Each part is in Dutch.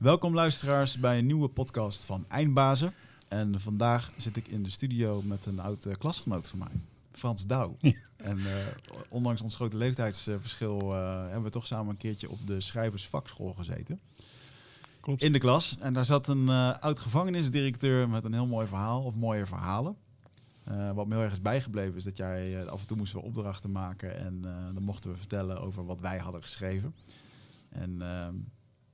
Welkom luisteraars bij een nieuwe podcast van Eindbazen. En vandaag zit ik in de studio met een oud eh, klasgenoot van mij, Frans Douw. En uh, ondanks ons grote leeftijdsverschil uh, hebben we toch samen een keertje op de schrijversvakschool gezeten. Klopt. In de klas. En daar zat een oud gevangenisdirecteur met een heel mooi verhaal, of mooie verhalen. wat me heel erg is bijgebleven is dat jij af en toe moesten we opdrachten maken en dan mochten we vertellen over wat wij hadden geschreven. En ehm,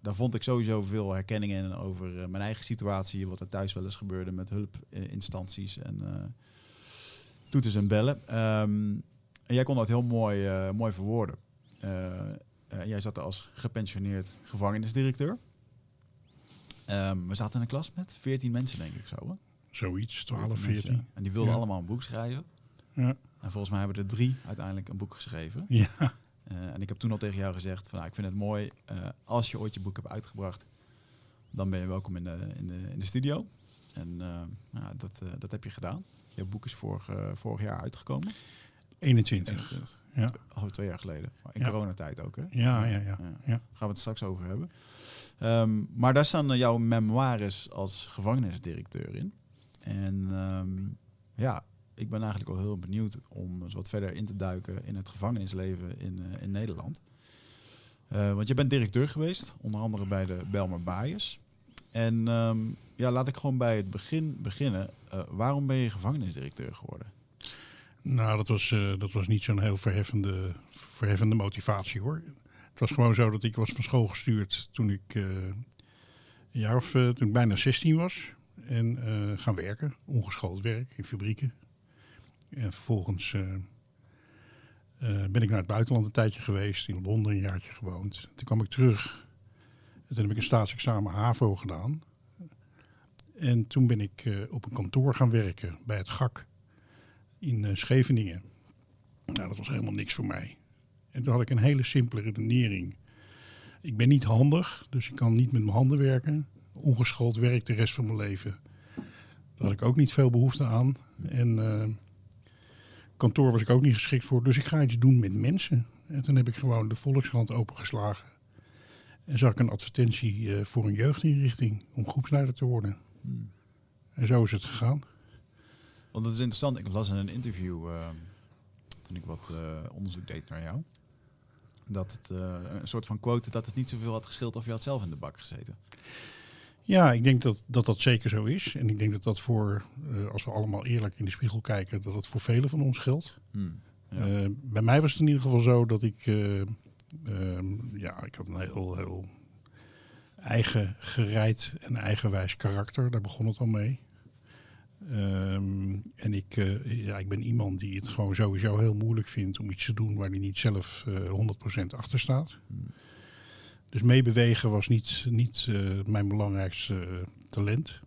daar vond ik sowieso veel herkenning in over eh, mijn eigen situatie, wat er thuis wel eens gebeurde met hulpinstanties en uh, toeters en bellen. Ehm, en jij kon dat heel mooi, uh, mooi verwoorden. jij zat er als gepensioneerd gevangenisdirecteur. Um, we zaten in een klas met 14 mensen, denk ik zo. Hè? Zoiets, 12, 14. En die wilden allemaal een boek schrijven. Ja. En volgens mij hebben er drie uiteindelijk een boek geschreven. Ja. Uh, en ik heb toen al tegen jou gezegd van nou, ik vind het mooi uh, als je ooit je boek hebt uitgebracht, dan ben je welkom in de, in de, in de studio. En uh, nou, dat, dat heb je gedaan. Je boek is vorig, vorig jaar uitgekomen. 21. 21. Ja. Al twee jaar geleden. In ja. coronatijd ook, hè? Ja, ja, ja. ja. Gaan we het straks over hebben. Um, maar daar staan jouw memoires als gevangenisdirecteur in. En um, ja, ik ben eigenlijk wel heel benieuwd om eens wat verder in te duiken in het gevangenisleven in, uh, in Nederland. Uh, want je bent directeur geweest, onder andere bij de Belmer Baaiers. En um, ja, laat ik gewoon bij het begin beginnen. Uh, waarom ben je gevangenisdirecteur geworden? Nou, dat was, dat was niet zo'n heel verheffende, verheffende motivatie hoor. Het was gewoon zo dat ik was van school gestuurd toen ik een jaar of toen ik bijna 16 was. En gaan werken, ongeschoold werk in fabrieken, en vervolgens uh, uh, ben ik naar het buitenland een tijdje geweest, in Londen een jaartje gewoond. Toen kwam ik terug. En toen heb ik een staatsexamen HAVO gedaan. En toen ben ik uh, op een kantoor gaan werken bij het GAK in Scheveningen. Nou, dat was helemaal niks voor mij. En toen had ik een hele simpele redenering. Ik ben niet handig, dus ik kan niet met mijn handen werken. Ongeschoold werk de rest van mijn leven. Daar had ik ook niet veel behoefte aan. En kantoor was ik ook niet geschikt voor. Dus ik ga iets doen met mensen. En toen heb ik gewoon de Volkskrant opengeslagen. En zag ik een advertentie uh, voor een jeugdinrichting om groepsleider te worden. Hmm. En zo is het gegaan. Want dat is interessant. Ik las in een interview uh, toen ik wat uh, onderzoek deed naar jou. Dat het een soort van quote dat het niet zoveel had geschild of je had zelf in de bak gezeten. Ja, ik denk dat, dat dat zeker zo is. En ik denk dat dat voor, uh, als we allemaal eerlijk in de spiegel kijken, dat dat voor velen van ons geldt. Hmm, ja. uh, bij mij was het in ieder geval zo dat ik, uh, ja, ik had een heel, heel eigen gereid en eigenwijs karakter. Daar begon het al mee. Um, en ik, ja, ik ben iemand die het gewoon sowieso heel moeilijk vindt om iets te doen waar hij niet zelf 100% achter staat. Hmm. Dus meebewegen was niet, niet uh, mijn belangrijkste uh, talent.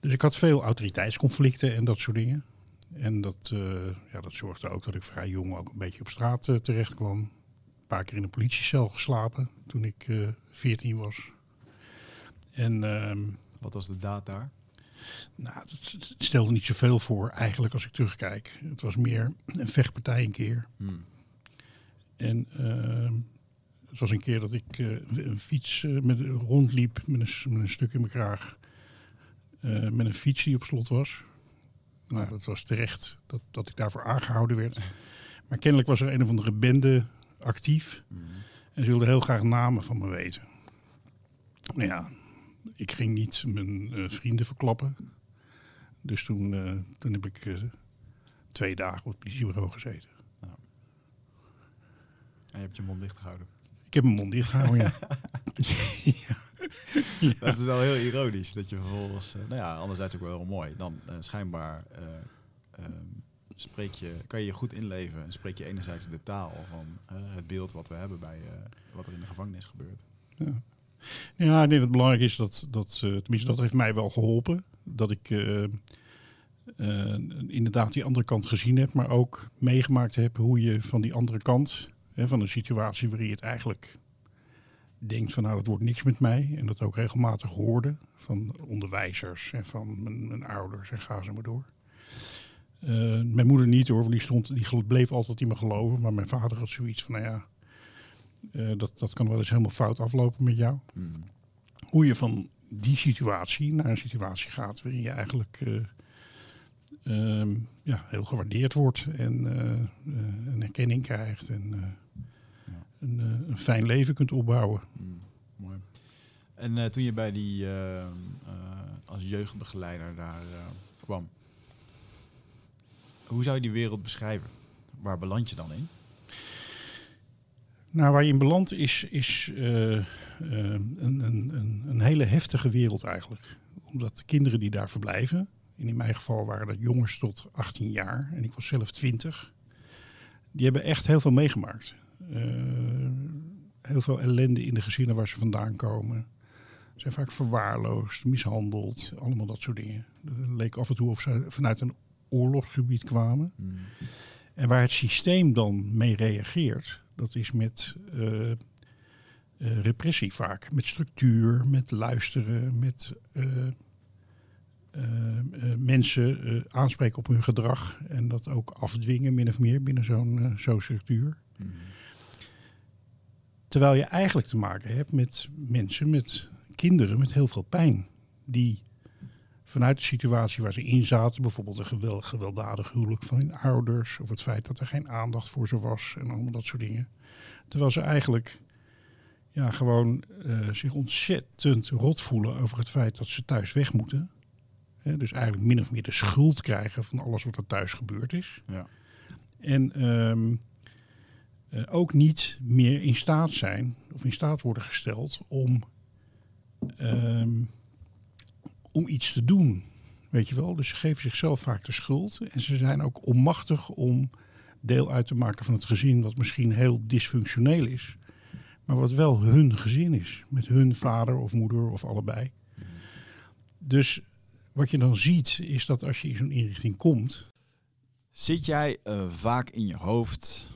Dus ik had veel autoriteitsconflicten en dat soort dingen. En dat, uh, ja, dat zorgde ook dat ik vrij jong ook een beetje op straat terecht kwam. Een paar keer in een politiecel geslapen toen ik 14 was. En, ehm, Wat was de daad daar? Nou, het, stelde niet zoveel voor eigenlijk als ik terugkijk. Het was meer een vechtpartij een keer. Hmm. En ehm, het was een keer dat ik uh, een fiets uh, met, rondliep met een, met een, stuk in mijn kraag. Uh, met een fiets die op slot was. Nou, dat was terecht dat, dat ik daarvoor aangehouden werd. Maar kennelijk was er een of andere bende actief. Mm. En ze wilden heel graag namen van me weten. Nou ja, ik ging niet mijn vrienden verklappen. Dus toen, toen heb ik twee dagen op het politiebureau gezeten. En je hebt je mond dicht gehouden. Ik heb mijn mond dicht gehouden, ja. ja. ja. Dat is wel heel ironisch dat je vervolgens, uh, nou ja, anderzijds ook wel heel mooi. Dan uh, schijnbaar uh, spreek je, kan je je goed inleven en spreek je enerzijds de taal van het beeld wat we hebben bij wat er in de gevangenis gebeurt. Ja, ja ik denk dat het belangrijk is dat, dat tenminste dat heeft mij wel geholpen, dat ik inderdaad die andere kant gezien heb, maar ook meegemaakt heb hoe je van die andere kant Hè, van een situatie waarin je het eigenlijk denkt van nou dat wordt niks met mij. En dat ook regelmatig hoorde van onderwijzers en van mijn, mijn ouders en ga ze maar door. Uh, mijn moeder niet hoor, want die, stond, die bleef altijd in me geloven. Maar mijn vader had zoiets van nou ja, uh, dat, dat kan wel eens helemaal fout aflopen met jou. Mm. hoe je van die situatie naar een situatie gaat waarin je eigenlijk eh, ehm, ja, heel gewaardeerd wordt en eh, eh, een erkenning krijgt en eh, een, eh, een fijn leven kunt opbouwen. Mm, mooi. En eh, toen je bij die eh, als jeugdbegeleider daar kwam, hoe zou je die wereld beschrijven? Waar beland je dan in? Nou, waar je in belandt is, is een, een, een, een hele heftige wereld eigenlijk. Omdat de kinderen die daar verblijven, en in mijn geval waren dat jongens tot 18 jaar en ik was zelf 20, die hebben echt heel veel meegemaakt. Eh, heel veel ellende in de gezinnen waar ze vandaan komen. Ze zijn vaak verwaarloosd, mishandeld, allemaal dat soort dingen. Het leek af en toe of ze vanuit een oorlogsgebied kwamen. En waar het systeem dan mee reageert, dat is met eh, repressie vaak. Met structuur, met luisteren, met mensen aanspreken op hun gedrag. En dat ook afdwingen, min of meer, binnen zo'n zo'n structuur. Terwijl je eigenlijk te maken hebt met mensen, met kinderen met heel veel pijn. Die vanuit de situatie waar ze in zaten, bijvoorbeeld een geweld, gewelddadig huwelijk van hun ouders, of het feit dat er geen aandacht voor ze was en allemaal dat soort dingen. Terwijl ze eigenlijk ja, gewoon eh, zich ontzettend rot voelen over het feit dat ze thuis weg moeten. Dus eigenlijk min of meer de schuld krijgen van alles wat er thuis gebeurd is. Ja. En ehm, eh, ook niet meer in staat zijn, of in staat worden gesteld om, ehm, om iets te doen. Weet je wel? Dus ze geven zichzelf vaak de schuld. En ze zijn ook onmachtig om deel uit te maken van het gezin, wat misschien heel dysfunctioneel is. Maar wat wel hun gezin is. Met hun vader of moeder of allebei. Dus wat je dan ziet, is dat als je in zo'n inrichting komt, Zit jij eh, vaak in je hoofd?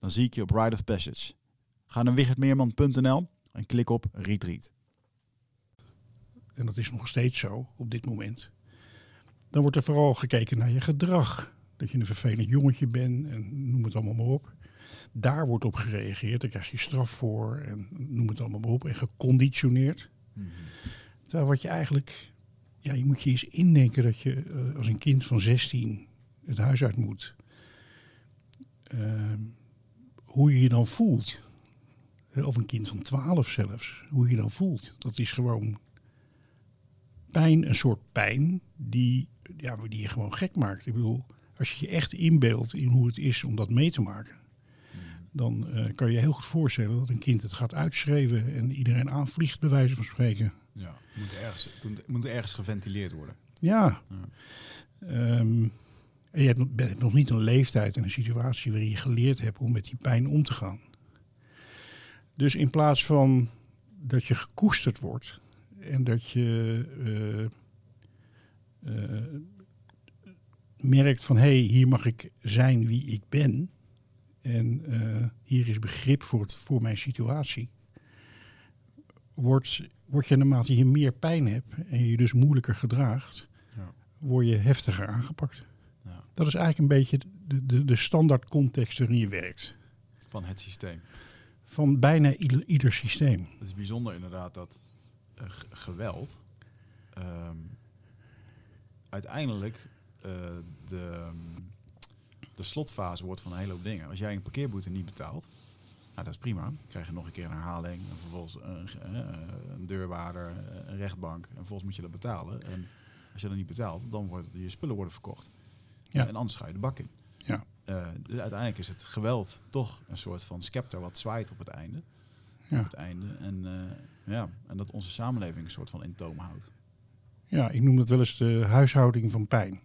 Dan zie ik je op Ride of Passage. Ga naar wichertmeerman.nl en klik op Retreat. En dat is nog steeds zo op dit moment. Dan wordt er vooral gekeken naar je gedrag. Dat je een vervelend jongetje bent en noem het allemaal maar op. Daar wordt op gereageerd, daar krijg je straf voor en noem het allemaal maar op. En geconditioneerd. Mm -hmm. Terwijl wat je eigenlijk, ja, je moet je eens indenken dat je uh, als een kind van 16 het huis uit moet. Uh, hoe je je dan voelt. Of een kind van 12 zelfs. Hoe je je dan voelt. Dat is gewoon pijn, een soort pijn die, ja, die je gewoon gek maakt. Ik bedoel, als je je echt inbeeldt in hoe het is om dat mee te maken. Dan uh, kan je je heel goed voorstellen dat een kind het gaat uitschreeuwen en iedereen aanvliegt, bij wijze van spreken. Ja, moet ergens, het moet ergens geventileerd worden. Ja. ja. Um, en je hebt, hebt nog niet een leeftijd en een situatie waarin je geleerd hebt om met die pijn om te gaan. Dus in plaats van dat je gekoesterd wordt en dat je uh, uh, merkt van hé, hey, hier mag ik zijn wie ik ben. En uh, hier is begrip voor, het, voor mijn situatie. Wordt, word je naarmate je meer pijn hebt en je dus moeilijker gedraagt, ja. word je heftiger aangepakt. Dat is eigenlijk een beetje de, de, de standaard context waarin je werkt. Van het systeem. Van bijna ieder, ieder systeem. Het is bijzonder inderdaad dat uh, geweld ehm, uiteindelijk uh, de, de slotfase wordt van een hele hoop dingen. Als jij een parkeerboete niet betaalt, nou, dat is prima. Dan krijg je nog een keer een herhaling. En vervolgens een, een deurwaarder, een rechtbank. En vervolgens moet je dat betalen. En als je dat niet betaalt, dan worden je spullen worden verkocht. Ja. En anders ga je de bak in. Ja. Uh, dus uiteindelijk is het geweld toch een soort van scepter wat zwaait op het einde. Ja. Op het einde. En, uh, ja, en dat onze samenleving een soort van in toom houdt. Ja, ik noem dat wel eens de huishouding van pijn.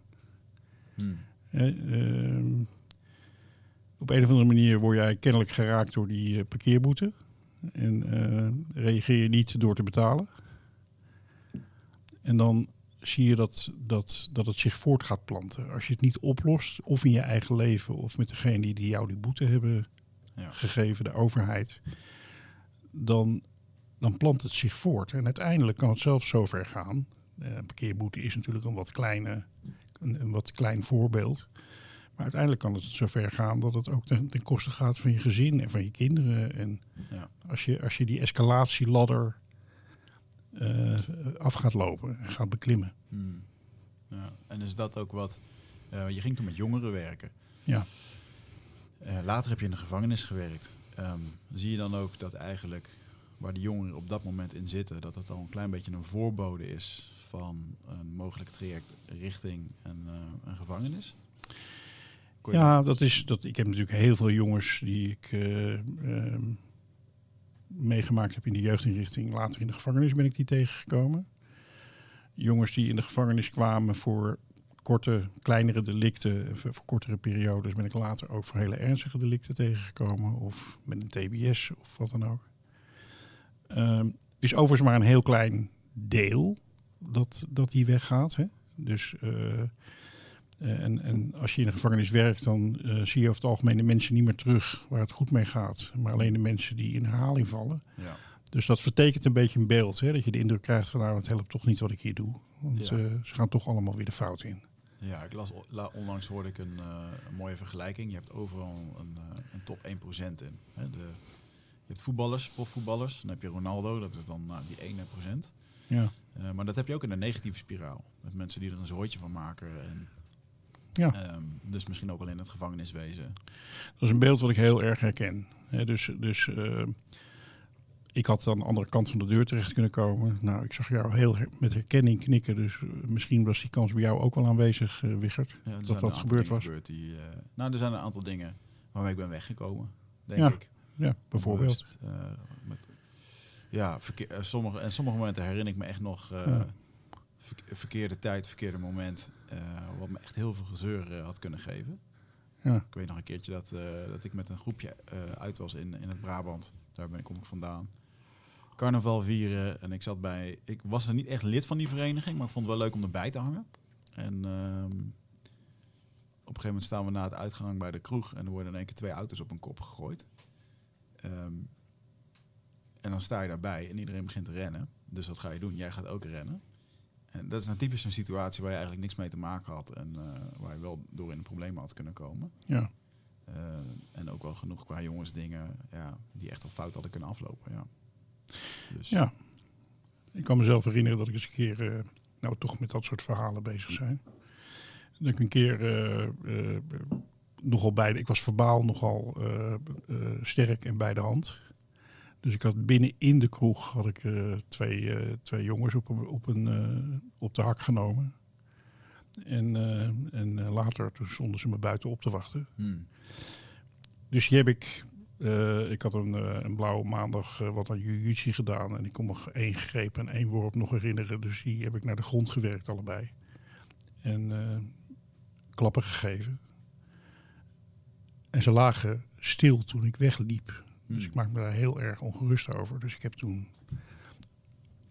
Hmm. Uh, op een of andere manier word jij kennelijk geraakt door die parkeerboete. En reageer je niet door te betalen. En dan zie je dat, dat, dat het zich voort gaat planten. Als je het niet oplost, of in je eigen leven, of met degene die jou die boete hebben ja. gegeven, de overheid, dan, dan plant het zich voort. En uiteindelijk kan het zelfs zover gaan. Uh, parkeerboete is natuurlijk een wat, kleine, een, een, wat klein voorbeeld. Maar uiteindelijk kan het zover gaan dat het ook ten, ten koste gaat van je gezin en van je kinderen. En ja. als, je, als je die escalatieladder uh, af gaat lopen en gaat beklimmen. Hmm. Ja. En is dat ook wat... Uh, je ging toen met jongeren werken. Ja. Uh, later heb je in de gevangenis gewerkt. Um, zie je dan ook dat eigenlijk waar de jongeren op dat moment in zitten, dat het al een klein beetje een voorbode is van een mogelijk traject richting een, een gevangenis? Ja, dat is dat. Ik heb natuurlijk heel veel jongens die ik um, meegemaakt heb in de jeugdinrichting. Later in de gevangenis ben ik die tegengekomen. Jongens die in de gevangenis kwamen voor korte, kleinere delicten, voor kortere periodes, ben ik later ook voor hele ernstige delicten tegengekomen. Of met een TBS of wat dan ook. Um, is overigens maar een heel klein deel dat, dat die weggaat. Hè? Dus uh, en, en, als je in de gevangenis werkt, dan uh, zie je over het algemeen de mensen niet meer terug waar het goed mee gaat. Maar alleen de mensen die in herhaling vallen. Ja. Dus dat vertekent een beetje een beeld. Hè? Dat je de indruk krijgt van nou, het helpt toch niet wat ik hier doe. Want Ja. uh, ze gaan toch allemaal weer de fout in. Ja, ik las, la- onlangs hoorde ik een, eh, een mooie vergelijking. Je hebt overal een, eh, een top 1% in. Hè, de, je hebt voetballers, profvoetballers. Dan heb je Ronaldo, dat is dan nou, die 1%. Ja. Eh, maar dat heb je ook in een negatieve spiraal. Met mensen die er een zooitje van maken. En, Ja. ehm, dus misschien ook wel in het gevangeniswezen. Dat is een beeld wat ik heel erg herken. Hè, dus dus eh, ik had aan de andere kant van de deur terecht kunnen komen. Nou, ik zag jou heel her- met herkenning knikken. Dus eh, misschien was die kans bij jou ook wel aanwezig, eh Wichert. Ja, er dat dat gebeurd was. gebeurd die, eh, nou, er zijn een aantal dingen waarmee ik ben weggekomen, denk Ja, ik. Ja, bijvoorbeeld. Bewust, eh, met, ja, verkeer, sommige, en sommige momenten herinner ik me echt nog eh, Ja. verkeerde tijd, verkeerde moment. Eh, wat me echt heel veel gezeur eh, had kunnen geven. Ja. Ik weet nog een keertje dat, eh, dat ik met een groepje uit was in, in het Brabant. Daar ben ik, kom ik vandaan. Carnaval vieren. En ik zat bij. Ik was er niet echt lid van die vereniging, maar ik vond het wel leuk om erbij te hangen. En ehm, op een gegeven moment staan we na het uitgang bij de kroeg en er worden in één keer twee auto's op een kop gegooid. Ehm, en dan sta je daarbij en iedereen begint te rennen. Dus wat ga je doen? Jij gaat ook rennen. En dat is nou typisch een situatie waar je eigenlijk niks mee te maken had en eh, waar je wel door in de problemen had kunnen komen. Ja. Eh, en ook wel genoeg qua jongensdingen ja, die echt wel fout hadden kunnen aflopen. Ja. Dus, ja. Ik kan mezelf herinneren dat ik eens een keer, eh, nou toch met dat soort verhalen bezig zijn. Dat ik een keer nogal beide, ik was verbaal nogal sterk en bij de hand. Dus ik had binnen in de kroeg had ik eh, twee, eh, twee jongens op, een, op, een, eh, op de hak genomen. En, en later toen stonden ze me buiten op te wachten. Hmm. Dus die heb ik. ik had een, een blauwe maandag wat aan jiu-jitsu gedaan. En ik kon me één greep en één worp nog herinneren. Dus die heb ik naar de grond gewerkt, allebei. En klappen gegeven. En ze lagen stil toen ik wegliep. Dus Hmm. ik maak me daar heel erg ongerust over. Dus ik heb toen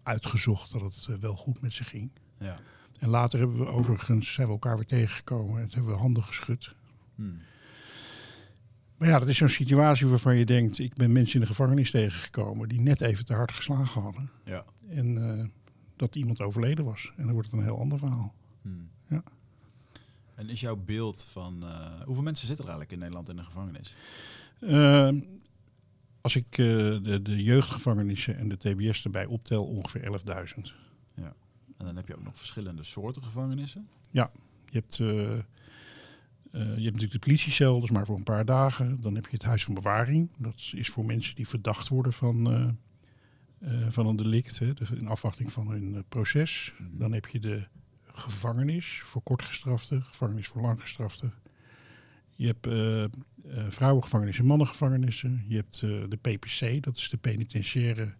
uitgezocht dat het eh, wel goed met ze ging. Ja. En later hebben we overigens zijn we elkaar weer tegengekomen. En hebben we handen geschud. Hmm. Maar ja, dat is zo'n situatie waarvan je denkt... ik ben mensen in de gevangenis tegengekomen... die net even te hard geslagen hadden. Ja. En eh, dat iemand overleden was. En dan wordt het een heel ander verhaal. Hmm. Ja. En is jouw beeld van... eh, hoeveel mensen zitten er eigenlijk in Nederland in de gevangenis? Eh, als ik eh, de, de jeugdgevangenissen en de TBS erbij optel, ongeveer 11.000. En dan heb je ook nog verschillende soorten gevangenissen. Je hebt, eh, eh, je hebt natuurlijk de politiecel, dat is maar voor een paar dagen. Dan heb je het huis van bewaring. Dat is voor mensen die verdacht worden van, van een delict, hè, dus in afwachting van hun proces. Dan heb je de gevangenis voor kortgestraften, gevangenis voor langgestraften. Je hebt eh, vrouwengevangenissen, mannengevangenissen. Je hebt eh, de PPC, dat is de penitentiaire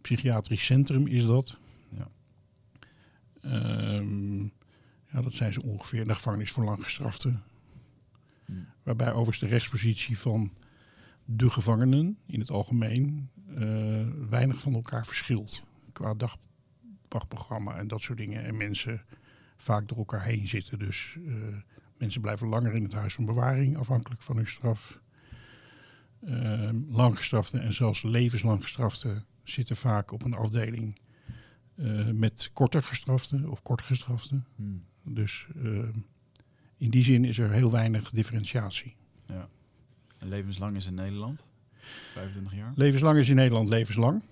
psychiatrisch centrum, is dat. Ja. Ehm, ja, dat zijn ze ongeveer. De gevangenis voor langgestraften. Hmm. Waarbij overigens de rechtspositie van de gevangenen in het algemeen weinig van elkaar verschilt. Qua dag, dagprogramma en dat soort dingen. En mensen vaak door elkaar heen zitten. Dus mensen blijven langer in het huis van bewaring, afhankelijk van hun straf. Uh, langgestraften en zelfs levenslang gestraften zitten vaak op een afdeling eh, met korter gestraften of kort gestraften. Hmm. Dus eh, in die zin is er heel weinig differentiatie. Ja. En levenslang is in Nederland? 25 jaar? Levenslang is in Nederland levenslang.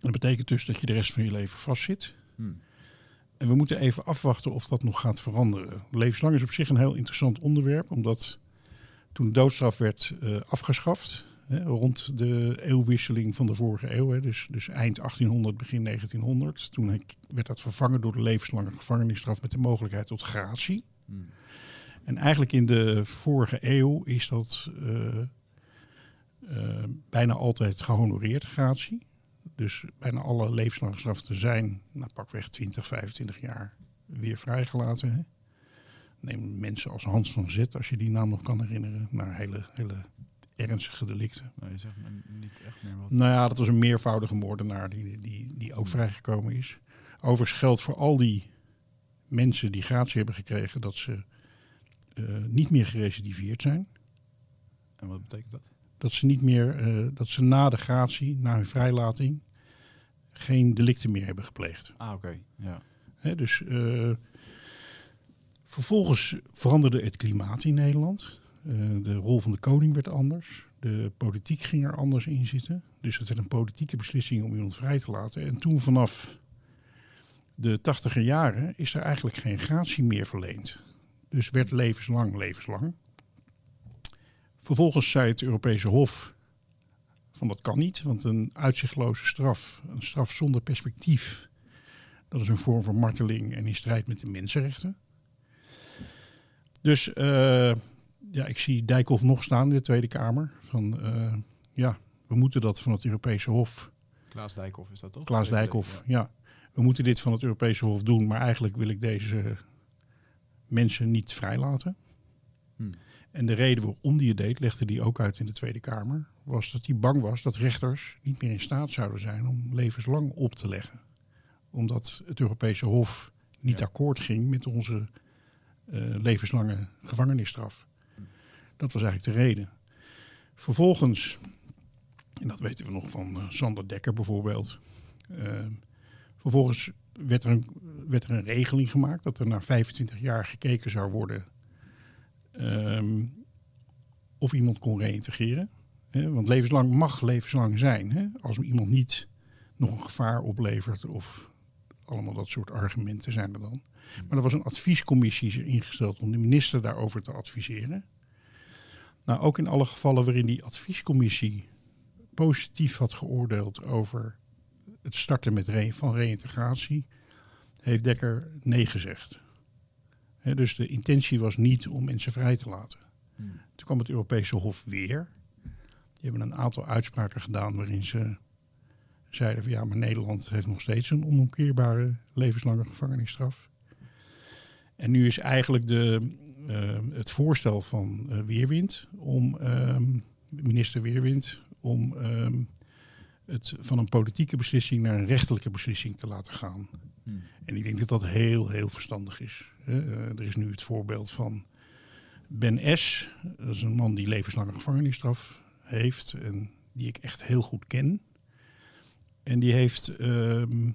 Dat betekent dus dat je de rest van je leven vastzit. Hmm. En we moeten even afwachten of dat nog gaat veranderen. Levenslang is op zich een heel interessant onderwerp, omdat toen de doodstraf werd eh, afgeschaft, hè, rond de eeuwwisseling van de vorige eeuw, hè, dus, dus eind 1800, begin 1900, toen werd dat vervangen door de levenslange gevangenisstraf met de mogelijkheid tot gratie. Hmm. En eigenlijk in de vorige eeuw is dat eh, eh, bijna altijd gehonoreerd, gratie. Dus bijna alle levenslange gestraften zijn, nou pakweg 20, 25 jaar, weer vrijgelaten. Hè. Neem mensen als Hans van Zet, als je die naam nog kan herinneren, naar hele, hele ernstige delicten. Nee, je zegt niet echt meer wat. Nou ja, dat was een meervoudige moordenaar die, die, die ook vrijgekomen is. Overigens geldt voor al die mensen die gratie hebben gekregen dat ze eh, niet meer gerecidiveerd zijn. En wat betekent dat? Dat ze niet meer, eh, dat ze na de gratie, na hun vrijlating, geen delicten meer hebben gepleegd. Ah, oké. Ja. Dus eh, vervolgens veranderde het klimaat in Nederland. Eh, de rol van de koning werd anders. De politiek ging er anders in zitten. Dus het werd een politieke beslissing om iemand vrij te laten. En toen vanaf de tachtiger jaren is er eigenlijk geen gratie meer verleend. Dus werd levenslang levenslang. Vervolgens zei het Europese Hof van dat kan niet, want een uitzichtloze straf, een straf zonder perspectief, dat is een vorm van marteling en in strijd met de mensenrechten. Dus eh, ja, ik zie Dijkhoff nog staan in de Tweede Kamer. Van eh, ja, we moeten dat van het Europese Hof. Klaas Dijkhoff is dat toch? Klaas Dijkhoff, ja. We moeten dit van het Europese Hof doen, maar eigenlijk wil ik deze mensen niet vrijlaten. Hmm. En de reden waarom die het deed, legde hij ook uit in de Tweede Kamer, was dat hij bang was dat rechters niet meer in staat zouden zijn om levenslang op te leggen. Omdat het Europese Hof niet Ja. akkoord ging met onze eh, levenslange gevangenisstraf. Dat was eigenlijk de reden. Vervolgens, en dat weten we nog van eh, Sander Dekker bijvoorbeeld. eh, vervolgens werd er, een, werd er een regeling gemaakt dat er na 25 jaar gekeken zou worden ehm, of iemand kon reïntegreren. Hè, want levenslang mag levenslang zijn. Hè, als iemand niet nog een gevaar oplevert of allemaal dat soort argumenten zijn er dan. Maar er was een adviescommissie ingesteld om de minister daarover te adviseren. Nou, ook in alle gevallen waarin die adviescommissie positief had geoordeeld over het starten met re van reïntegratie, heeft Dekker nee gezegd. Dus de intentie was niet om mensen vrij te laten. Hmm. Toen kwam het Europese Hof weer. Die hebben een aantal uitspraken gedaan waarin ze zeiden van ja, maar Nederland heeft nog steeds een onomkeerbare levenslange gevangenisstraf. En nu is eigenlijk de, eh, het voorstel van eh, Weerwind om ehm, minister Weerwind om ehm, het van een politieke beslissing naar een rechtelijke beslissing te laten gaan. Hmm. En ik denk dat dat heel, heel verstandig is. Eh, er is nu het voorbeeld van Ben S. Dat is een man die levenslange gevangenisstraf heeft en die ik echt heel goed ken. En die heeft, ehm,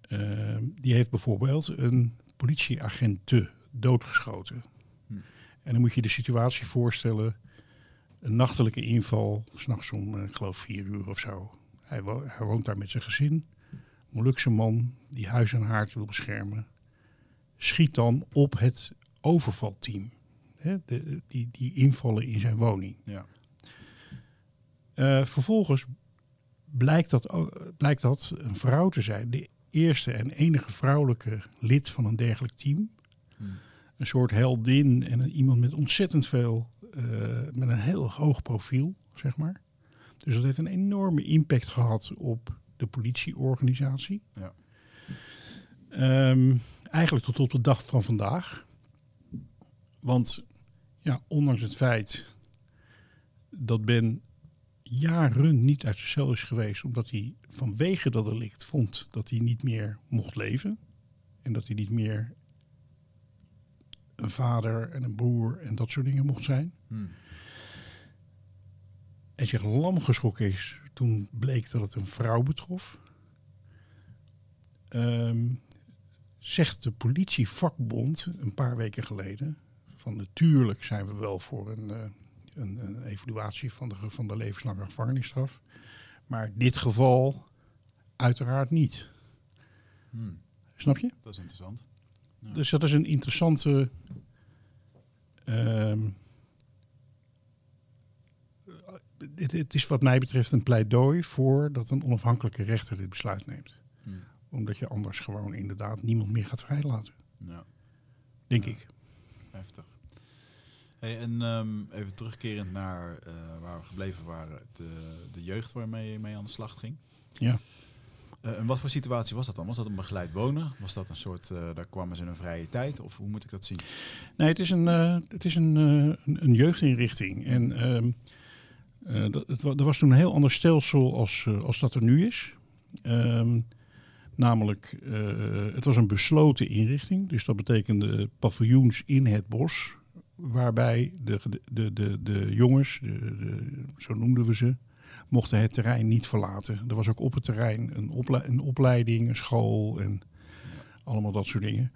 ehm, die heeft bijvoorbeeld een politieagenten doodgeschoten. Hm. En dan moet je de situatie voorstellen. Een nachtelijke inval, s'nachts om, eh, ik geloof, vier uur of zo. Hij, wo- hij woont daar met zijn gezin. Molukse man die huis en haard wil beschermen. Schiet dan op het overvalteam. Hè, de, die, die invallen in zijn woning. Ja. Eh, vervolgens blijkt dat, ook- blijkt dat een vrouw te zijn. De eerste en enige vrouwelijke lid van een dergelijk team. Hm. Een soort heldin en iemand met ontzettend veel, eh, met een heel hoog profiel, zeg maar. Dus dat heeft een enorme impact gehad op de politieorganisatie. Ja. Ehm, eigenlijk tot op de dag van vandaag. Want ja, ondanks het feit dat Ben jaren niet uit zijn cel is geweest, omdat hij vanwege dat delict vond dat hij niet meer mocht leven. En dat hij niet meer een vader en een broer en dat soort dingen mocht zijn. Hm. En zich lam geschrokken is toen bleek dat het een vrouw betrof. Ehm, zegt de politievakbond een paar weken geleden: van natuurlijk zijn we wel voor een, eh, een, een evaluatie van de, van de levenslange gevangenisstraf. Maar dit geval uiteraard niet. Hm. Snap je? Dat is interessant. Ja. Dus dat is een interessante. ehm, het is wat mij betreft een pleidooi voor dat een onafhankelijke rechter dit besluit neemt. Hm. Omdat je anders gewoon inderdaad niemand meer gaat vrijlaten. Ja. Denk Ja. ik. Heftig. Hey, en ehm, even terugkerend naar eh, waar we gebleven waren, de, de jeugd waarmee je mee aan de slag ging. Ja. Eh, en wat voor situatie was dat dan? Was dat een begeleid wonen? Was dat een soort, eh, daar kwamen ze in een vrije tijd? Of hoe moet ik dat zien? Nee, het is een, het is een, een, jeugdinrichting. En ehm, eh, dat, het, er was toen een heel ander stelsel als, als dat er nu is. Ehm, namelijk, het was een besloten inrichting. Dus dat betekende paviljoens in het bos. Waarbij de, de, de, de jongens, de, zo noemden we ze, mochten het terrein niet verlaten. Er was ook op het terrein een, een opleiding, een school en allemaal dat soort dingen.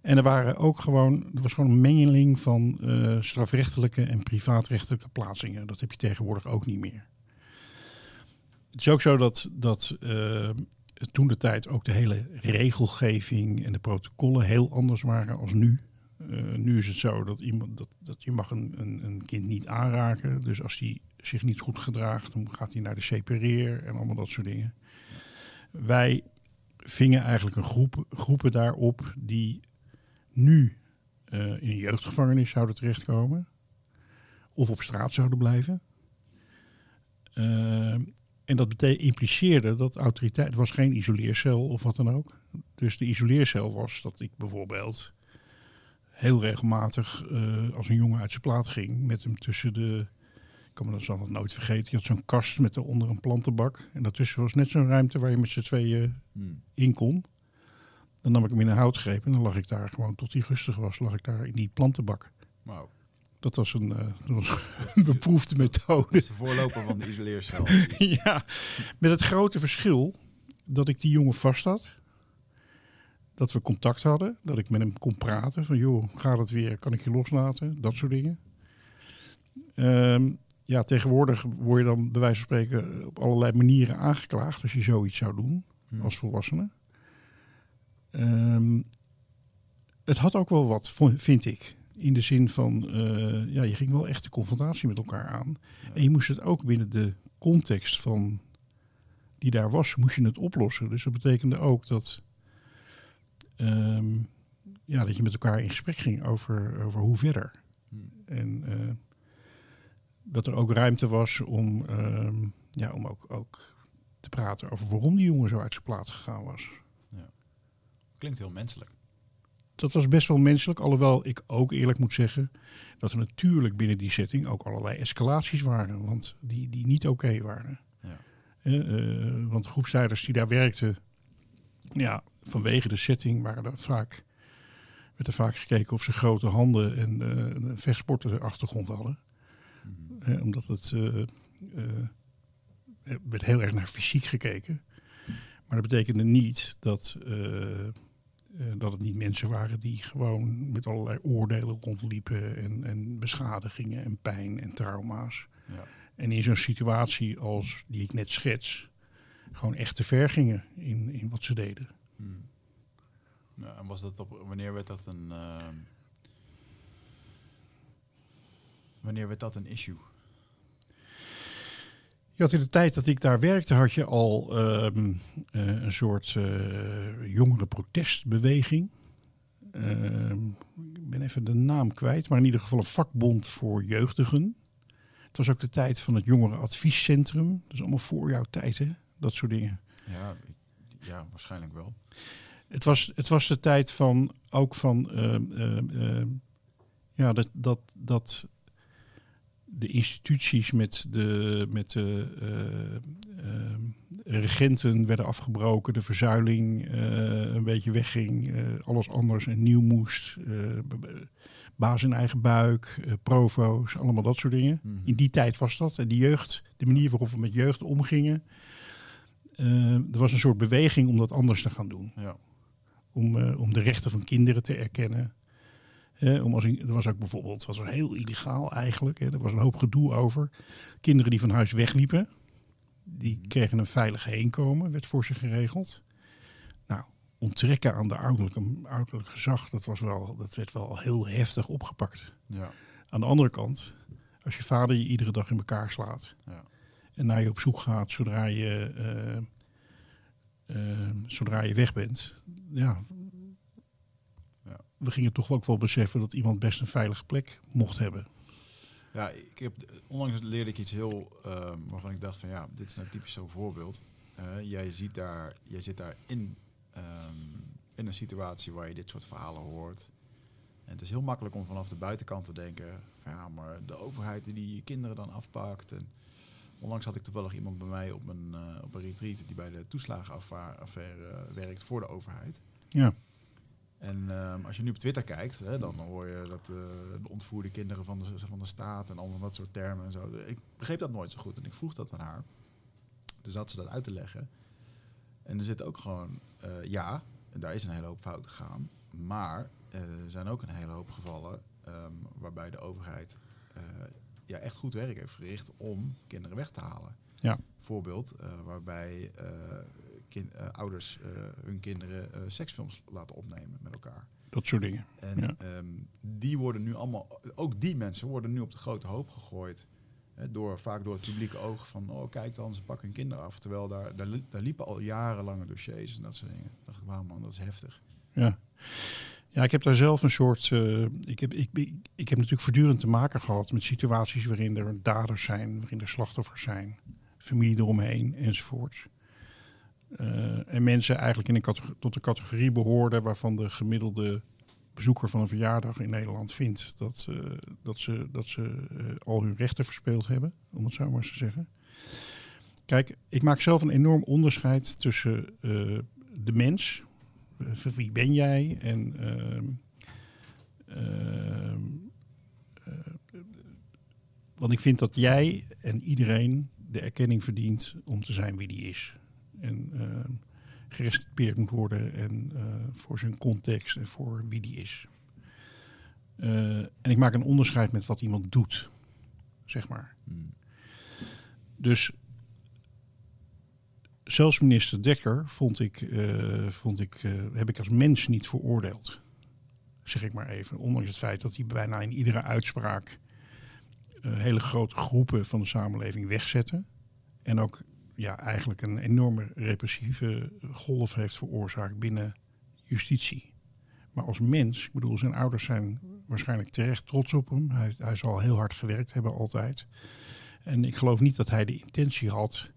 En er waren ook gewoon, er was gewoon een mengeling van eh, strafrechtelijke en privaatrechtelijke plaatsingen. Dat heb je tegenwoordig ook niet meer. Het is ook zo dat, dat eh, toen de tijd ook de hele regelgeving en de protocollen heel anders waren als nu. Eh, nu is het zo dat, iemand, dat, dat je mag een, een, een kind niet aanraken. Dus als hij zich niet goed gedraagt, dan gaat hij naar de separeer en allemaal dat soort dingen. Wij vingen eigenlijk een groep, groepen daarop die nu eh, in een jeugdgevangenis zouden terechtkomen. Of op straat zouden blijven. Eh, en dat impliceerde dat autoriteit... Het was geen isoleercel of wat dan ook. Dus de isoleercel was dat ik bijvoorbeeld heel regelmatig eh, als een jongen uit zijn plaat ging... met hem tussen de... Ik kan me dat zal nooit vergeten. Je had zo'n kast met daaronder een plantenbak. En daartussen was net zo'n ruimte waar je met z'n tweeën Hm. in kon. Dan nam ik hem in een houtgreep en dan lag ik daar gewoon tot hij rustig was, lag ik daar in die plantenbak. Wauw. Dat was een, eh, dat was een beproefde Dat methode. is de voorloper van de isoleercel. ja, met het grote verschil dat ik die jongen vast had. Dat we contact hadden, dat ik met hem kon praten. Van joh, gaat het weer? Kan ik je loslaten? Dat soort dingen. Ehm, ja, tegenwoordig word je dan bij wijze van spreken op allerlei manieren aangeklaagd als je zoiets zou doen. Hm. als volwassene. Ehm, het had ook wel wat, vind ik. In de zin van, eh, ja, je ging wel echt de confrontatie met elkaar aan. Ja. En je moest het ook binnen de context van die daar was, moest je het oplossen. Dus dat betekende ook dat, ehm, ja, dat je met elkaar in gesprek ging over, over hoe verder. Hm. En eh, dat er ook ruimte was om, ehm, ja, om ook, ook te praten over waarom die jongen zo uit zijn plaat gegaan was. Klinkt heel menselijk. Dat was best wel menselijk, alhoewel ik ook eerlijk moet zeggen dat er natuurlijk binnen die setting ook allerlei escalaties waren, want die, die niet oké waren. Ja. Eh, eh, want de groepsleiders die daar werkten, ja, vanwege de setting waren er vaak, werd er vaak gekeken of ze grote handen en eh, een vechtsporten achtergrond hadden. Mhm. Eh, omdat het eh, eh, er werd heel erg naar fysiek gekeken. Maar dat betekende niet dat, eh, Eh, dat het niet mensen waren die gewoon met allerlei oordelen rondliepen en, en beschadigingen en pijn en trauma's. Ja. En in zo'n situatie als die ik net schets, gewoon echt te ver gingen in, in wat ze deden. Hmm. Nou, en was dat op, wanneer werd dat een... ehm, wanneer werd dat een issue? Je had in de tijd dat ik daar werkte, had je al ehm, eh, een soort eh jongere protestbeweging. Ehm, ik ben even de naam kwijt, maar in ieder geval een vakbond voor jeugdigen. Het was ook de tijd van het jongerenadviescentrum. Dat is allemaal voor jouw tijd, hè? Dat soort dingen. Ja, ik- ja waarschijnlijk wel. Het was, het was de tijd van ook van ehm, ehm, ehm, ja, dat, dat, dat de instituties met de, met de eh, regenten werden afgebroken, de verzuiling eh, een beetje wegging, eh, alles anders en nieuw moest. eh, baas in eigen buik, eh, provo's, allemaal dat soort dingen. Mhm. In die tijd was dat. En die jeugd, de manier waarop we met jeugd omgingen. Eh, er was een soort beweging om dat anders te gaan doen Ja. om, eh, om de rechten van kinderen te erkennen. Eh, om als, er was ook bijvoorbeeld, het was heel illegaal eigenlijk, hè, er was een hoop gedoe over. Kinderen die van huis wegliepen, die kregen een veilig heenkomen, werd voor ze geregeld. Nou, onttrekken aan de ouderlijke, ouderlijk gezag, dat, was wel, dat werd wel heel heftig opgepakt. Ja. Aan de andere kant, als je vader je iedere dag in elkaar slaat Ja. En naar je op zoek gaat zodra je, eh, eh, zodra je weg bent, ja, we gingen toch ook wel beseffen dat iemand best een veilige plek mocht hebben. Ja, ik heb, onlangs leerde ik iets heel ehm, waarvan ik dacht van ja, dit is nou typisch zo'n voorbeeld. Eh, jij, ziet daar, jij zit daar in, ehm, in een situatie waar je dit soort verhalen hoort. En het is heel makkelijk om vanaf de buitenkant te denken, van, ja, maar de overheid die die kinderen dan afpakt. En onlangs had ik toevallig iemand bij mij op een, eh, op een retreat die bij de toeslagenaffaire werkt voor de overheid. Ja, En ehm, als je nu op Twitter kijkt, hè, dan hoor je dat eh, de ontvoerde kinderen van de, van de staat en allemaal dat soort termen en zo. Ik begreep dat nooit zo goed en ik vroeg dat aan haar. Dus had ze dat uit te leggen. En er zit ook gewoon, eh, ja, daar is een hele hoop fout gegaan. Maar eh, er zijn ook een hele hoop gevallen ehm, waarbij de overheid eh, ja, echt goed werk heeft verricht om kinderen weg te halen. Ja. Voorbeeld eh, waarbij eh, kin- eh, ouders hun kinderen seksfilms laten opnemen met elkaar. dat soort dingen. En Ja. ehm, die worden nu allemaal, ook die mensen worden nu op de grote hoop gegooid. Hè, door, vaak door het publieke oog van, oh kijk dan, ze pakken hun kinderen af. Terwijl daar, daar, daar liepen al jarenlange dossiers en dat soort dingen. Dacht ik, wauw man, dat is heftig. Ja. Ja, ik heb daar zelf een soort. eh, ik, heb, ik, ik, heb natuurlijk voortdurend te maken gehad met situaties waarin er daders zijn, waarin er slachtoffers zijn, familie eromheen enzovoorts. Eh, en mensen eigenlijk in een tot de categorie behoorden waarvan de gemiddelde bezoeker van een verjaardag in Nederland vindt dat, eh, dat ze, dat ze al hun rechten verspeeld hebben, om het zo maar eens te zeggen. Kijk, ik maak zelf een enorm onderscheid tussen de mens, van wie ben jij en ehm, ehm, eh, want ik vind dat jij en iedereen de erkenning verdient om te zijn wie die is. En ehm, gerespecteerd moet worden en eh, voor zijn context en voor wie die is. Eh, en ik maak een onderscheid met wat iemand doet, zeg maar. Hmm. Dus zelfs minister Dekker vond ik, eh, vond ik, eh, heb ik als mens niet veroordeeld. Zeg ik maar even. Ondanks het feit dat hij bijna in iedere uitspraak eh, hele grote groepen van de samenleving wegzette. En ook ja, eigenlijk een enorme repressieve golf heeft veroorzaakt binnen justitie. Maar als mens, ik bedoel, zijn ouders zijn waarschijnlijk terecht trots op hem. Hij, hij zal heel hard gewerkt hebben altijd. En ik geloof niet dat hij de intentie had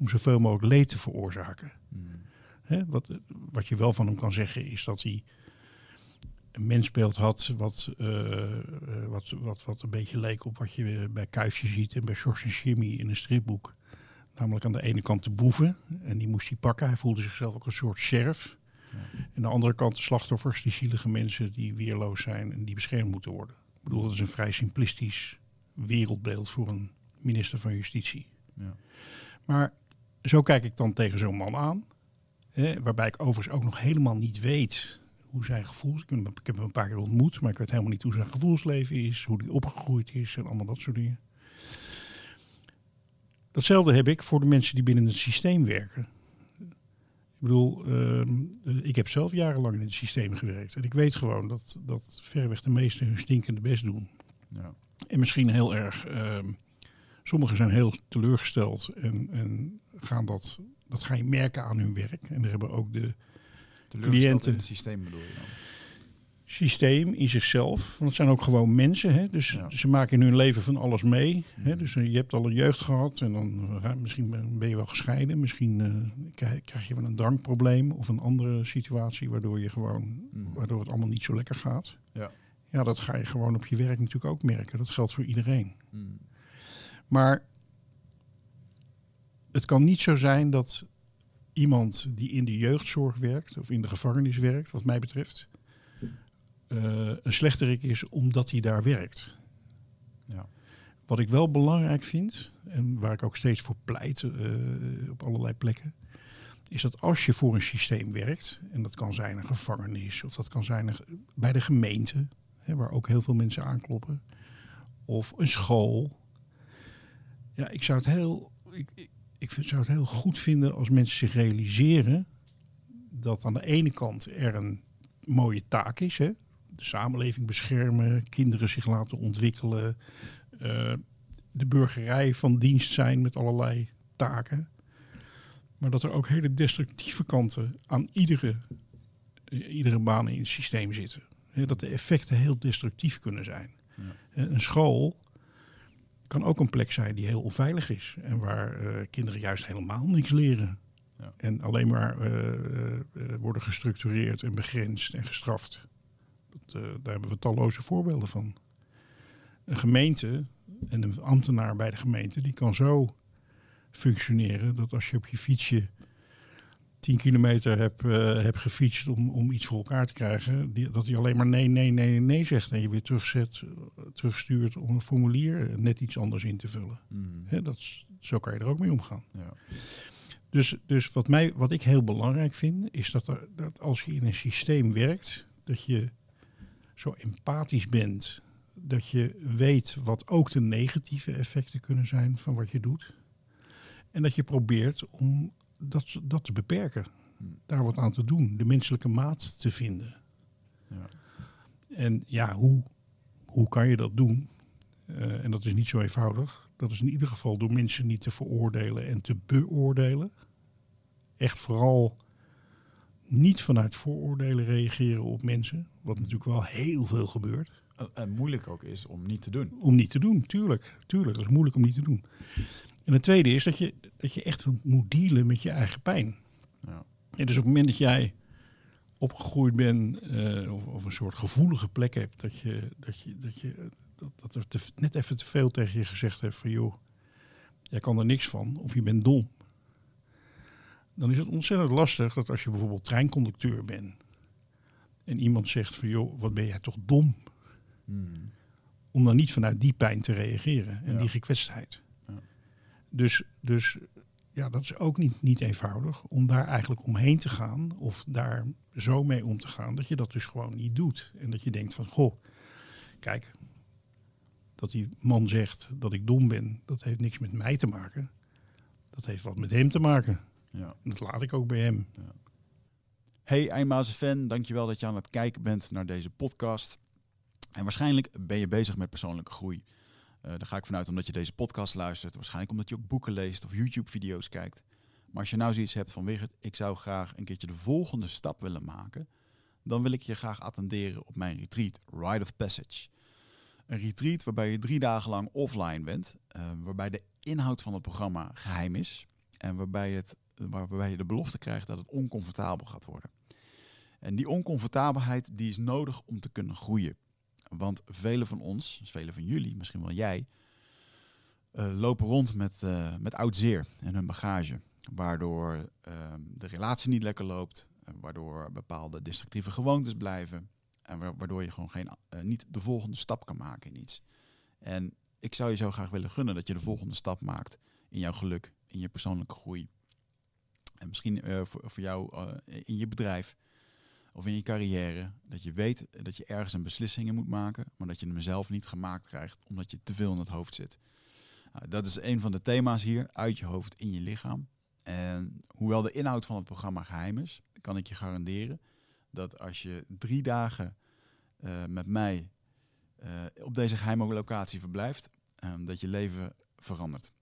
om zoveel mogelijk leed te veroorzaken. Hmm. Hè, wat, wat je wel van hem kan zeggen is dat hij een mensbeeld had wat, eh, eh, wat, wat, wat een beetje leek op wat je bij Kuifje ziet en bij George en Jimmy in een stripboek. Namelijk aan de ene kant de boeven en die moest hij pakken. Hij voelde zichzelf ook een soort sheriff. Ja. En aan de andere kant de slachtoffers, die zielige mensen die weerloos zijn en die beschermd moeten worden. Ik bedoel, dat is een vrij simplistisch wereldbeeld voor een minister van Justitie. Ja. Maar zo kijk ik dan tegen zo'n man aan. Hè, waarbij ik overigens ook nog helemaal niet weet hoe zijn gevoels... Ik heb, hem- ik heb hem een paar keer ontmoet, maar ik weet helemaal niet hoe zijn gevoelsleven is. Hoe die opgegroeid is en allemaal dat soort dingen. Datzelfde heb ik voor de mensen die binnen het systeem werken. Ik bedoel, ehm, eh, ik heb zelf jarenlang in het systeem gewerkt. En ik weet gewoon dat, dat verreweg de meesten hun stinkende best doen. Ja. En misschien heel erg. ehm, sommigen zijn heel teleurgesteld en, en gaan dat, dat ga je merken aan hun werk. En daar hebben ook de Cliënten. in het systeem bedoel je dan? systeem in zichzelf. Want het zijn ook gewoon mensen. Hè? Dus Ja. ze maken in hun leven van alles mee. Hè? Dus eh, je hebt al een jeugd gehad en dan eh, misschien ben je wel gescheiden. Misschien eh, krijg, je wel een drankprobleem of een andere situatie waardoor je gewoon Mhm. waardoor het allemaal niet zo lekker gaat. Ja. Ja, dat ga je gewoon op je werk natuurlijk ook merken. Dat geldt voor iedereen. Mm. Maar het kan niet zo zijn dat iemand die in de jeugdzorg werkt of in de gevangenis werkt, wat mij betreft, eh, een slechterik is omdat hij daar werkt. Ja. Wat ik wel belangrijk vind, en waar ik ook steeds voor pleit eh, op allerlei plekken, is dat als je voor een systeem werkt, en dat kan zijn een gevangenis of dat kan zijn een- bij de gemeente, hè, waar ook heel veel mensen aankloppen, of een school. Ja, ik zou het heel, ik, ik, ik vind- zou het heel goed vinden als mensen zich realiseren dat aan de ene kant er een mooie taak is, hè? de samenleving beschermen, kinderen zich laten ontwikkelen, eh, de burgerij van dienst zijn met allerlei taken. Maar dat er ook hele destructieve kanten aan iedere, iedere baan in het systeem zitten. Hè, dat de effecten heel destructief kunnen zijn. Ja. Een school kan ook een plek zijn die heel onveilig is. En waar eh, kinderen juist helemaal niks leren. Ja. En alleen maar eh, eh, worden gestructureerd en begrensd en gestraft. Dat, daar hebben we talloze voorbeelden van. Een gemeente en een ambtenaar bij de gemeente, die kan zo functioneren dat als je op je fietsje 10 kilometer hebt, eh, hebt gefietst om, om iets voor elkaar te krijgen, die, dat hij alleen maar nee, nee, nee, nee, zegt en je weer terugzet, eh, terugstuurt om een formulier net iets anders in te vullen. Mm. Hè, dat zo kan je er ook mee omgaan. Ja. Dus, dus wat, mij, wat ik heel belangrijk vind, is dat, er, dat als je in een systeem werkt, dat je zo empathisch bent, dat je weet wat ook de negatieve effecten kunnen zijn van wat je doet. En dat je probeert om dat, dat te beperken. Daar wat aan te doen, de menselijke maat te vinden. Ja. En ja, hoe, hoe kan je dat doen? Eh, en dat is niet zo eenvoudig. Dat is in ieder geval door mensen niet te veroordelen en te beoordelen. Echt vooral niet vanuit vooroordelen reageren op mensen. Wat natuurlijk wel heel veel gebeurt. En- En moeilijk ook is om niet te doen. Om niet te doen, tuurlijk. Tuurlijk, dat is moeilijk om niet te doen. En het tweede is dat je, dat je echt moet dealen met je eigen pijn. Ja. En dus op het moment dat jij opgegroeid bent eh, of, of een soort gevoelige plek hebt, dat, je, dat, je, dat, je, dat, dat er te- net even te veel tegen je gezegd heeft van joh, jij kan er niks van of je bent dom. Dan is het ontzettend lastig dat als je bijvoorbeeld treinconducteur bent en iemand zegt van joh, wat ben jij toch dom, Mm. om dan niet vanuit die pijn te reageren en Ja. die gekwetstheid. Ja. Dus, dus ja, dat is ook niet, niet eenvoudig om daar eigenlijk omheen te gaan of daar zo mee om te gaan dat je dat dus gewoon niet doet. En dat je denkt van, goh, kijk, dat die man zegt dat ik dom ben, dat heeft niks met mij te maken. Dat heeft wat met hem te maken. Ja. En dat laat ik ook bij hem. Hey Eindmazen fan, dankjewel dat je aan het kijken bent naar deze podcast. En waarschijnlijk ben je bezig met persoonlijke groei. Eh, daar ga ik vanuit omdat je deze podcast luistert. Waarschijnlijk omdat je ook boeken leest of YouTube-video's kijkt. Maar als je nou zoiets hebt van Wigert, ik zou graag een keertje de volgende stap willen maken. Dan wil ik je graag attenderen op mijn retreat, Rite of Passage. Een retreat waarbij je drie dagen lang offline bent. eh, waarbij de inhoud van het programma geheim is. En waarbij, het, waarbij je de belofte krijgt dat het oncomfortabel gaat worden. En die oncomfortabelheid die is nodig om te kunnen groeien. Want velen van ons, dus velen van jullie, misschien wel jij, eh, lopen rond met, eh, met oud zeer en hun bagage. Waardoor ehm, de relatie niet lekker loopt, eh, waardoor bepaalde destructieve gewoontes blijven. En wa- waardoor je gewoon geen, niet de volgende stap kan maken in iets. En ik zou je zo graag willen gunnen dat je de volgende stap maakt in jouw geluk, in je persoonlijke groei. En misschien voor, voor jou in je bedrijf. Of in je carrière, dat je weet dat je ergens een beslissing in moet maken, maar dat je hem zelf niet gemaakt krijgt omdat je te veel in het hoofd zit. Nou, dat is een van de thema's hier, uit je hoofd in je lichaam. En hoewel de inhoud van het programma geheim is, kan ik je garanderen dat als je drie dagen eh, met mij eh, op deze geheime locatie verblijft, eh, dat je leven verandert.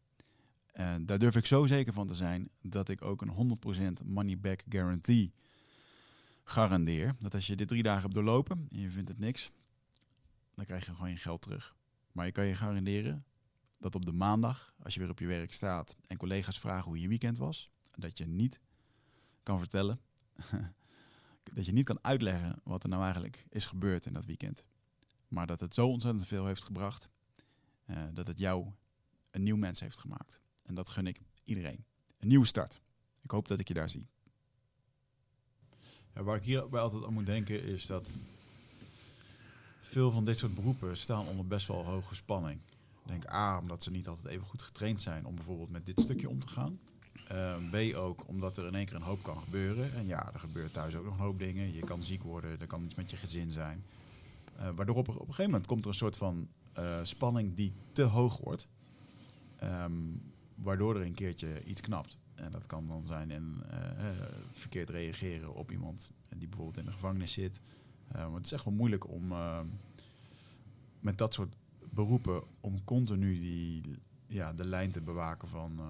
En daar durf ik zo zeker van te zijn dat ik ook een 100% money back guarantee garandeer. Dat als je dit drie dagen hebt doorlopen en je vindt het niks, dan krijg je gewoon je geld terug. Maar je kan je garanderen dat op de maandag, als je weer op je werk staat en collega's vragen hoe je weekend was, dat je niet kan vertellen, dat je niet kan uitleggen wat er nou eigenlijk is gebeurd in dat weekend. Maar dat het zo ontzettend veel heeft gebracht, uh, dat het jou een nieuw mens heeft gemaakt. En dat gun ik iedereen. Een nieuwe start. Ik hoop dat ik je daar zie. Waar ik hierbij altijd aan moet denken is dat veel van dit soort beroepen staan onder best wel hoge spanning. Denk A, omdat ze niet altijd even goed getraind zijn om bijvoorbeeld met dit stukje om te gaan. Uh, B ook omdat er in één keer een hoop kan gebeuren. En ja, er gebeurt thuis ook nog een hoop dingen. Je kan ziek worden, er kan iets met je gezin zijn. Uh, waardoor op, een gegeven moment komt er een soort van uh, spanning die te hoog wordt. Um, waardoor er een keertje iets knapt. En dat kan dan zijn in verkeerd reageren op iemand die bijvoorbeeld in de gevangenis zit. maar het is echt wel moeilijk om met dat soort beroepen om continu die, ja, de lijn te bewaken van.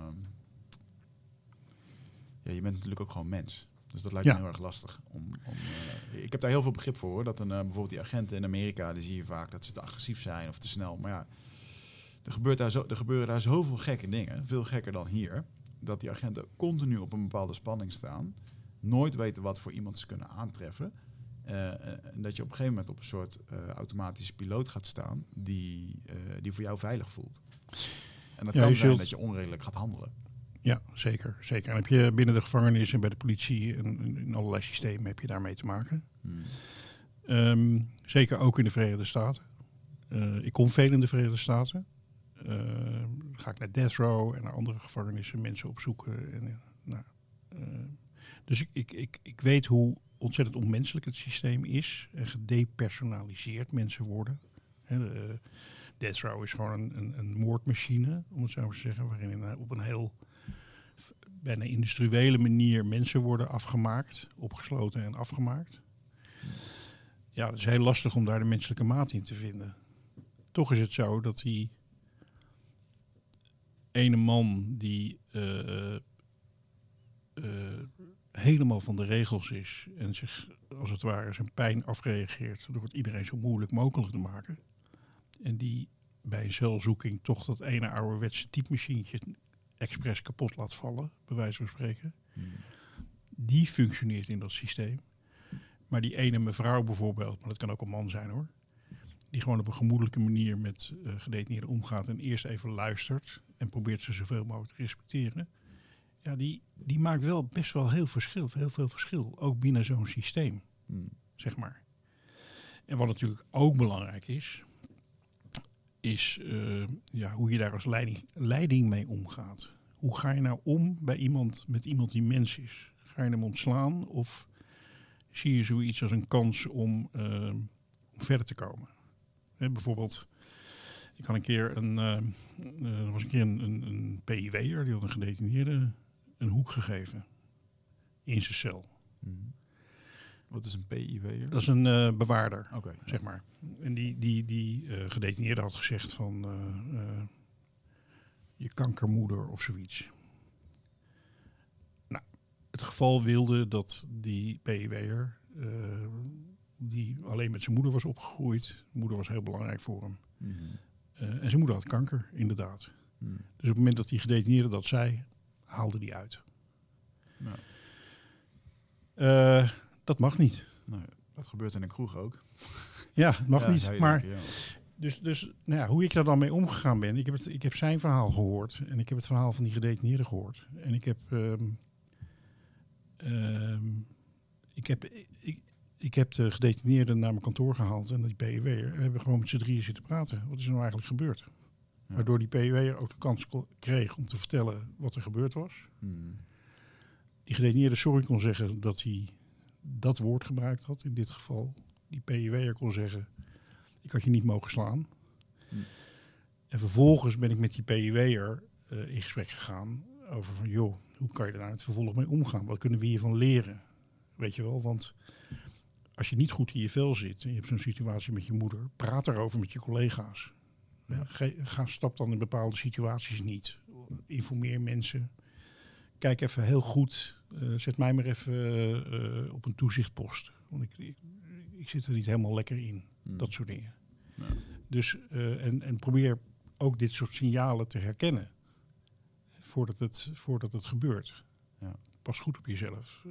Ja, je bent natuurlijk ook gewoon mens. Dus dat lijkt ja. me heel erg lastig. Om, om uh, ik heb daar heel veel begrip voor. Hoor. Dat een, uh, bijvoorbeeld die agenten in Amerika, die zie je vaak dat ze te agressief zijn of te snel. Maar ja, er, gebeurt daar zo, er gebeuren daar zoveel gekke dingen. Veel gekker dan hier. Dat die agenten continu op een bepaalde spanning staan. Nooit weten wat voor iemand ze kunnen aantreffen. Uh, en dat je op een gegeven moment op een soort uh, automatische piloot gaat staan die, uh, die voor jou veilig voelt. En dat ja, kan zijn zult... dat je onredelijk gaat handelen. Ja, zeker, zeker. En heb je binnen de gevangenis en bij de politie en in allerlei systemen heb je daarmee te maken. Hmm. Um, zeker ook in de Verenigde Staten. ik kom veel in de Verenigde Staten. Ga ik naar Death Row en naar andere gevangenissen mensen opzoeken. En, nou, dus ik, ik, ik, ik weet hoe ontzettend onmenselijk het systeem is. En gedepersonaliseerd mensen worden. He, de, Death Row is gewoon een, een, een, moordmachine, om het zo maar te zeggen. Waarin op een heel bijna industriële manier mensen worden afgemaakt. Opgesloten en afgemaakt. Ja, het is heel lastig om daar de menselijke maat in te vinden. Toch is het zo dat die ene man die uh, uh, helemaal van de regels is en zich als het ware zijn pijn afreageert door het iedereen zo moeilijk mogelijk te maken. En die bij een celzoeking toch dat ene ouderwetse typemachientje expres kapot laat vallen, bij wijze van spreken. Hmm. Die functioneert in dat systeem. Maar die ene mevrouw bijvoorbeeld, maar dat kan ook een man zijn hoor. Die gewoon op een gemoedelijke manier met uh, gedetineerden omgaat en eerst even luistert en probeert ze zoveel mogelijk te respecteren ja, die, die maakt wel best wel heel, verschil, heel veel verschil. Ook binnen zo'n systeem, hmm. zeg maar. En wat natuurlijk ook belangrijk is, is uh, ja, hoe je daar als leiding, leiding mee omgaat. Hoe ga je nou om bij iemand, met iemand die mens is? Ga je hem ontslaan of zie je zoiets als een kans om, uh, om verder te komen? Bijvoorbeeld, ik had een keer een, uh, er was een keer een, een, een PIW'er, die had een gedetineerde een hoek gegeven in zijn cel. Hmm. Wat is een PIW? Dat is een uh, bewaarder, okay, zeg maar. En die, die, die uh, gedetineerde had gezegd van je kankermoeder of zoiets. Nou, het geval wilde dat die PIW'er, die alleen met zijn moeder was opgegroeid, moeder was heel belangrijk voor hem. Mm en zijn moeder had kanker, inderdaad. Mm. Dus op het moment dat die gedetineerde dat zei, haalde die uit. Nou. Uh, dat mag niet. Nou, dat gebeurt in een kroeg ook. Ja, het mag ja, niet. Maar ja. dus, dus nou ja, hoe ik daar dan mee omgegaan ben. Ik heb, het, ik heb zijn verhaal gehoord. En ik heb het verhaal van die gedetineerde gehoord. En ik heb. Um, um, ik heb. Ik, ik heb de gedetineerde naar mijn kantoor gehaald en die PEW. En we hebben gewoon met z'n drieën zitten praten. Wat is er nou eigenlijk gebeurd? Waardoor die PUW'er ook de kans kreeg om te vertellen wat er gebeurd was. Hmm. Die gedetineerde sorry kon zeggen dat hij dat woord gebruikt had in dit geval. Die PIW'er kon zeggen, ik had je niet mogen slaan. Hm. En vervolgens ben ik met die PIW'er uh, in gesprek gegaan over van, joh, hoe kan je daar nou het vervolg mee omgaan? Wat kunnen we hiervan leren? Weet je wel, want als je niet goed in je vel zit en je hebt zo'n situatie met je moeder, praat erover met je collega's. Ja. Ga, ga stap dan in bepaalde situaties niet. Informeer mensen. Kijk even heel goed. Uh, zet mij maar even uh, op een toezichtpost. Want ik, ik, ik, zit er niet helemaal lekker in. Hmm. Dat soort dingen. Ja. Dus, uh, en, en probeer ook dit soort signalen te herkennen. Voordat het, voordat het gebeurt. Ja. Pas goed op jezelf.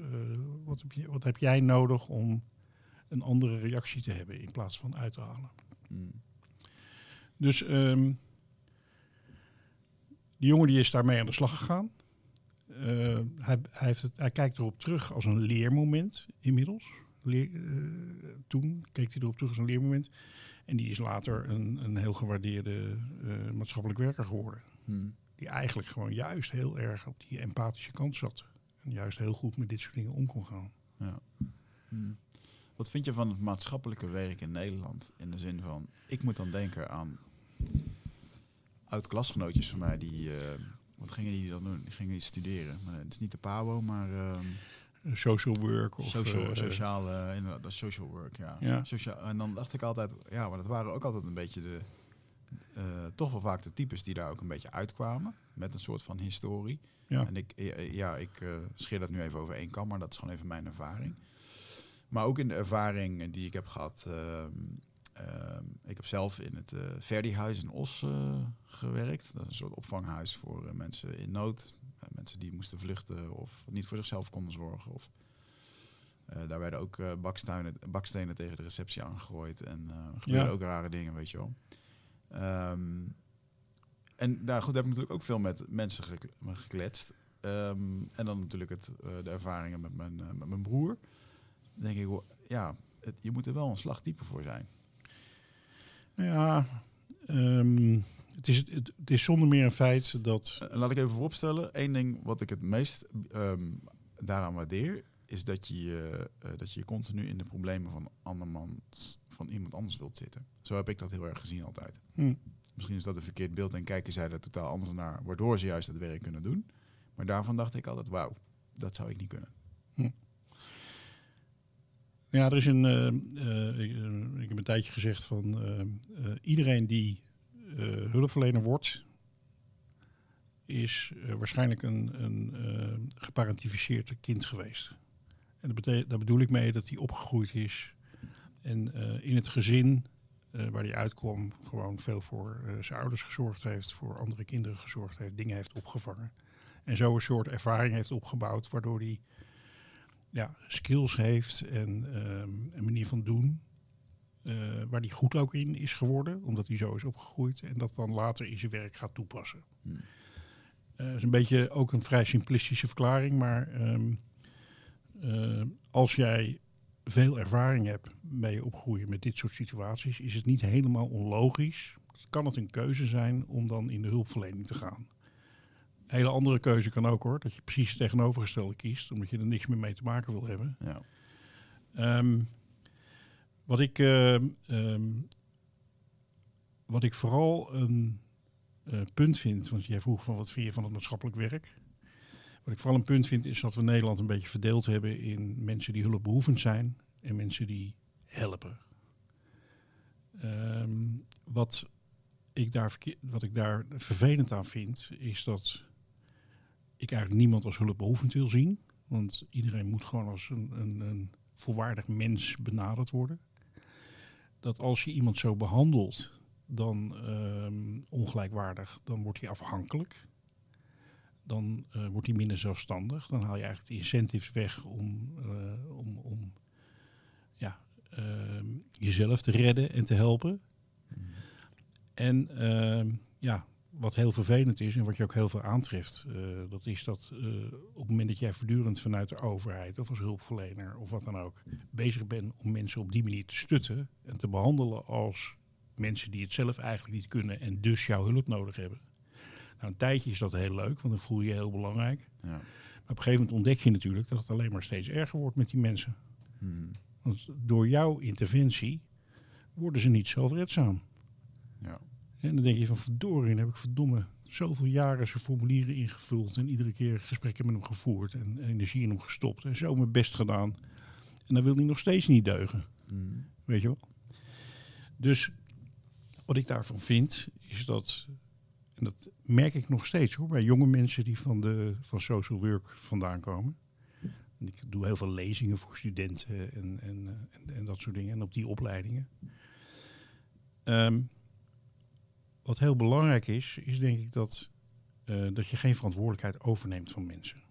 wat, heb je, wat heb jij nodig om een andere reactie te hebben in plaats van uit te halen? Hmm. Dus um, die jongen die is daarmee aan de slag gegaan. Uh, hij, hij, heeft het, hij kijkt erop terug als een leermoment inmiddels. Leer, uh, toen keek hij erop terug als een leermoment. En die is later een, een heel gewaardeerde uh, maatschappelijk werker geworden. Hmm. Die eigenlijk gewoon juist heel erg op die empathische kant zat. En juist heel goed met dit soort dingen om kon gaan. Ja. Hmm. Wat vind je van het maatschappelijke werk in Nederland? In de zin van, ik moet dan denken aan oud-klasgenootjes van mij die... Uh, wat gingen die dan doen? Die gingen iets studeren. Maar het is niet de PABO, maar... Uh, social work. Of, social, uh, sociale, inderdaad, dat social work, ja. ja. En dan dacht ik altijd, ja, maar dat waren ook altijd een beetje de... toch wel vaak de types die daar ook een beetje uitkwamen. Met een soort van historie. Ja. En ik, ja, ik scheer dat nu even over één kam, maar dat is gewoon even mijn ervaring. Maar ook in de ervaring die ik heb gehad. Uh, uh, ik heb zelf in het uh, Verdi-huis in Os uh, gewerkt. Dat is een soort opvanghuis voor mensen in nood. mensen die moesten vluchten of niet voor zichzelf konden zorgen. Of, daar werden ook bakstenen, bakstenen tegen de receptie aangegooid. En er gebeurden Ja. ook rare dingen, weet je wel. Um, en daar goed heb ik natuurlijk ook veel met mensen gek- gekletst. Um, en dan natuurlijk het, de ervaringen met mijn, met mijn broer denk ik, ja, het, je moet er wel een slagtype voor zijn. Nou ja, um, het, is, het, het, is zonder meer een feit dat... Uh, laat ik even vooropstellen. Eén ding wat ik het meest um, daaraan waardeer... is dat je, uh, dat je continu in de problemen van, andermans, van iemand anders wilt zitten. Zo heb ik dat heel erg gezien altijd. Hm. Misschien is dat een verkeerd beeld en kijken zij er totaal anders naar... waardoor ze juist het werk kunnen doen. Maar daarvan dacht ik altijd, wauw, dat zou ik niet kunnen. Ja, er is een. Uh, uh, ik, uh, ik, heb een tijdje gezegd van iedereen die hulpverlener wordt, is waarschijnlijk een, een geparentificeerd kind geweest. En dat daar bedoel ik mee dat hij opgegroeid is en in het gezin waar hij uitkwam, gewoon veel voor zijn ouders gezorgd heeft, voor andere kinderen gezorgd heeft, dingen heeft opgevangen. En zo een soort ervaring heeft opgebouwd, waardoor hij ja, skills heeft en um, een manier van doen. Uh, waar hij goed ook in is geworden, omdat hij zo is opgegroeid. En dat dan later in zijn werk gaat toepassen. Hmm. Dat uh, is een beetje ook een vrij simplistische verklaring. Maar um, uh, als jij veel ervaring hebt mee opgroeien met dit soort situaties, is het niet helemaal onlogisch. Kan het een keuze zijn om dan in de hulpverlening te gaan? Een hele andere keuze kan ook hoor. Dat je precies het tegenovergestelde kiest. Omdat je er niks meer mee te maken wil hebben. Ja. Um, wat, ik, uh, um, wat ik vooral een uh, punt vind. Want jij vroeg van wat vind je van het maatschappelijk werk. Wat ik vooral een punt vind is dat we Nederland een beetje verdeeld hebben in mensen die hulpbehoevend zijn. En mensen die helpen. Um, wat, ik daar, wat ik daar vervelend aan vind is dat ik eigenlijk niemand als hulpbehoevend wil zien. Want iedereen moet gewoon als een, een, een, volwaardig mens benaderd worden. Dat als je iemand zo behandelt, dan um, ongelijkwaardig, dan wordt hij afhankelijk. Dan uh, wordt hij minder zelfstandig. Dan haal je eigenlijk de incentives weg om, uh, om, om ja, uh, jezelf te redden en te helpen. Mm. En ja, wat heel vervelend is en wat je ook heel veel aantreft, uh, dat is dat uh, op het moment dat jij voortdurend vanuit de overheid of als hulpverlener of wat dan ook bezig bent om mensen op die manier te stutten en te behandelen als mensen die het zelf eigenlijk niet kunnen en dus jouw hulp nodig hebben. Nou, een tijdje is dat heel leuk, want dan voel je je heel belangrijk. Ja. Maar op een gegeven moment ontdek je natuurlijk dat het alleen maar steeds erger wordt met die mensen. Mhm. Want door jouw interventie worden ze niet zelfredzaam. Ja. En dan denk je van verdorie, dan heb ik verdomme zoveel jaren zijn formulieren ingevuld en iedere keer gesprekken met hem gevoerd en energie in hem gestopt en zo mijn best gedaan. En dan wil hij nog steeds niet deugen, Mhm. weet je wel. Dus wat ik daarvan vind, is dat, en dat merk ik nog steeds hoor, bij jonge mensen die van, de, van social work vandaan komen. En Ik doe heel veel lezingen voor studenten en, en, en, en dat soort dingen. En op die opleidingen. Ehm, wat heel belangrijk is, is denk ik dat, eh, dat je geen verantwoordelijkheid overneemt van mensen.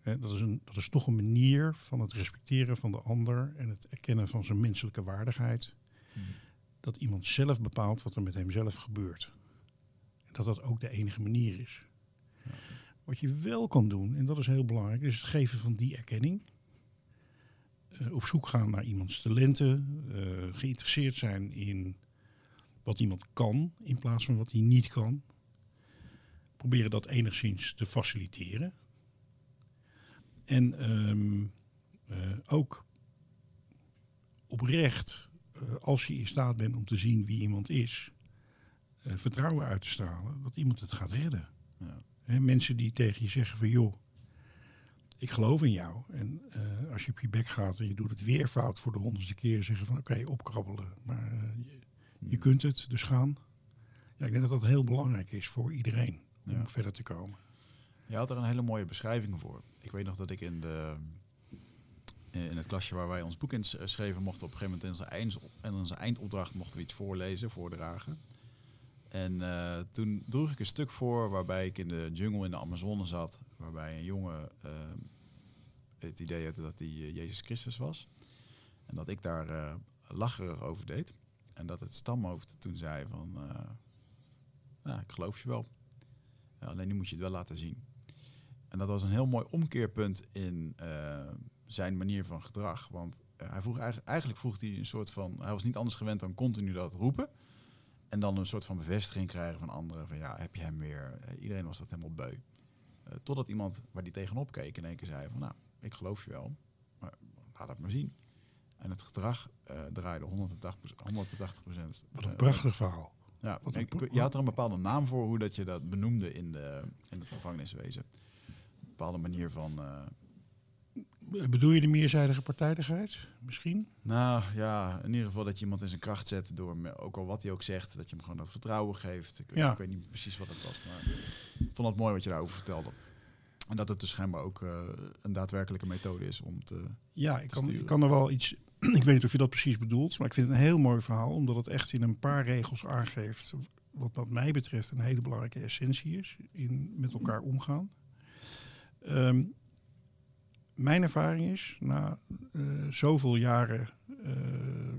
Hè, dat, is een, dat is toch een manier van het respecteren van de ander en het erkennen van zijn menselijke waardigheid. Mhm. Dat iemand zelf bepaalt wat er met hemzelf gebeurt. En dat dat ook de enige manier is. Wat je wel kan doen, en dat is heel belangrijk, is het geven van die erkenning. Eh, op zoek gaan naar iemands talenten, eh, geïnteresseerd zijn in wat iemand kan in plaats van wat hij niet kan. Proberen dat enigszins te faciliteren. En ehm, eh, ook oprecht, eh, als je in staat bent om te zien wie iemand is, eh, vertrouwen uit te stralen dat iemand het gaat redden. Ja. Mensen die tegen je zeggen van joh, ik geloof in jou. En als je op je bek gaat en je doet het weer fout voor de honderdste keer, zeggen van oké, opkrabbelen. Maar je, je kunt het, dus gaan. Ja, ik denk dat dat heel belangrijk is voor iedereen om Ja. verder te komen. Je had er een hele mooie beschrijving voor. Ik weet nog dat ik in, de, in het klasje waar wij ons boek in s- schreven, mochten op een gegeven moment in onze, einds, in onze eindopdracht mochten we iets voorlezen, voordragen. En eh, toen droeg ik een stuk voor waarbij ik in de jungle in de Amazone zat, waarbij een jongen eh, het idee had dat hij eh, Jezus Christus was. En dat ik daar eh, lacherig over deed. En dat het stamhoofd toen zei van, eh, ja, ik geloof je wel. Alleen nu moet je het wel laten zien. En dat was een heel mooi omkeerpunt in eh, zijn manier van gedrag. Want eh, hij vroeg eigenlijk, eigenlijk vroeg hij een soort van. Hij was niet anders gewend dan continu dat roepen. En dan een soort van bevestiging krijgen van anderen. Van ja, heb je hem weer? Iedereen was dat helemaal beu. Totdat iemand waar die tegenop keek in één keer zei van nou, ik geloof je wel. Maar laat het maar zien. En het gedrag eh, draaide 180 180 procent. Wat een prachtig verhaal. Ja, Wat ik- je had er een bepaalde naam voor hoe dat je dat benoemde in, de, in het gevangeniswezen. Een bepaalde manier van. eh, Bedoel je de meerzijdige partijdigheid misschien? nou ja, in ieder geval dat je iemand in zijn kracht zet door, me- ook al wat hij ook zegt, dat je hem gewoon dat vertrouwen geeft. Ik, Ja. ik weet niet precies wat het was, maar ik vond het mooi wat je daarover vertelde. En dat het dus schijnbaar ook eh, een daadwerkelijke methode is om te. Ja, ik te kan, ik kan er wel iets. ik weet niet of je dat precies bedoelt, maar ik vind het een heel mooi verhaal, omdat het echt in een paar regels aangeeft. Wat, wat mij betreft een hele belangrijke essentie is in met elkaar omgaan. Ehm, mijn ervaring is, na eh, zoveel jaren eh,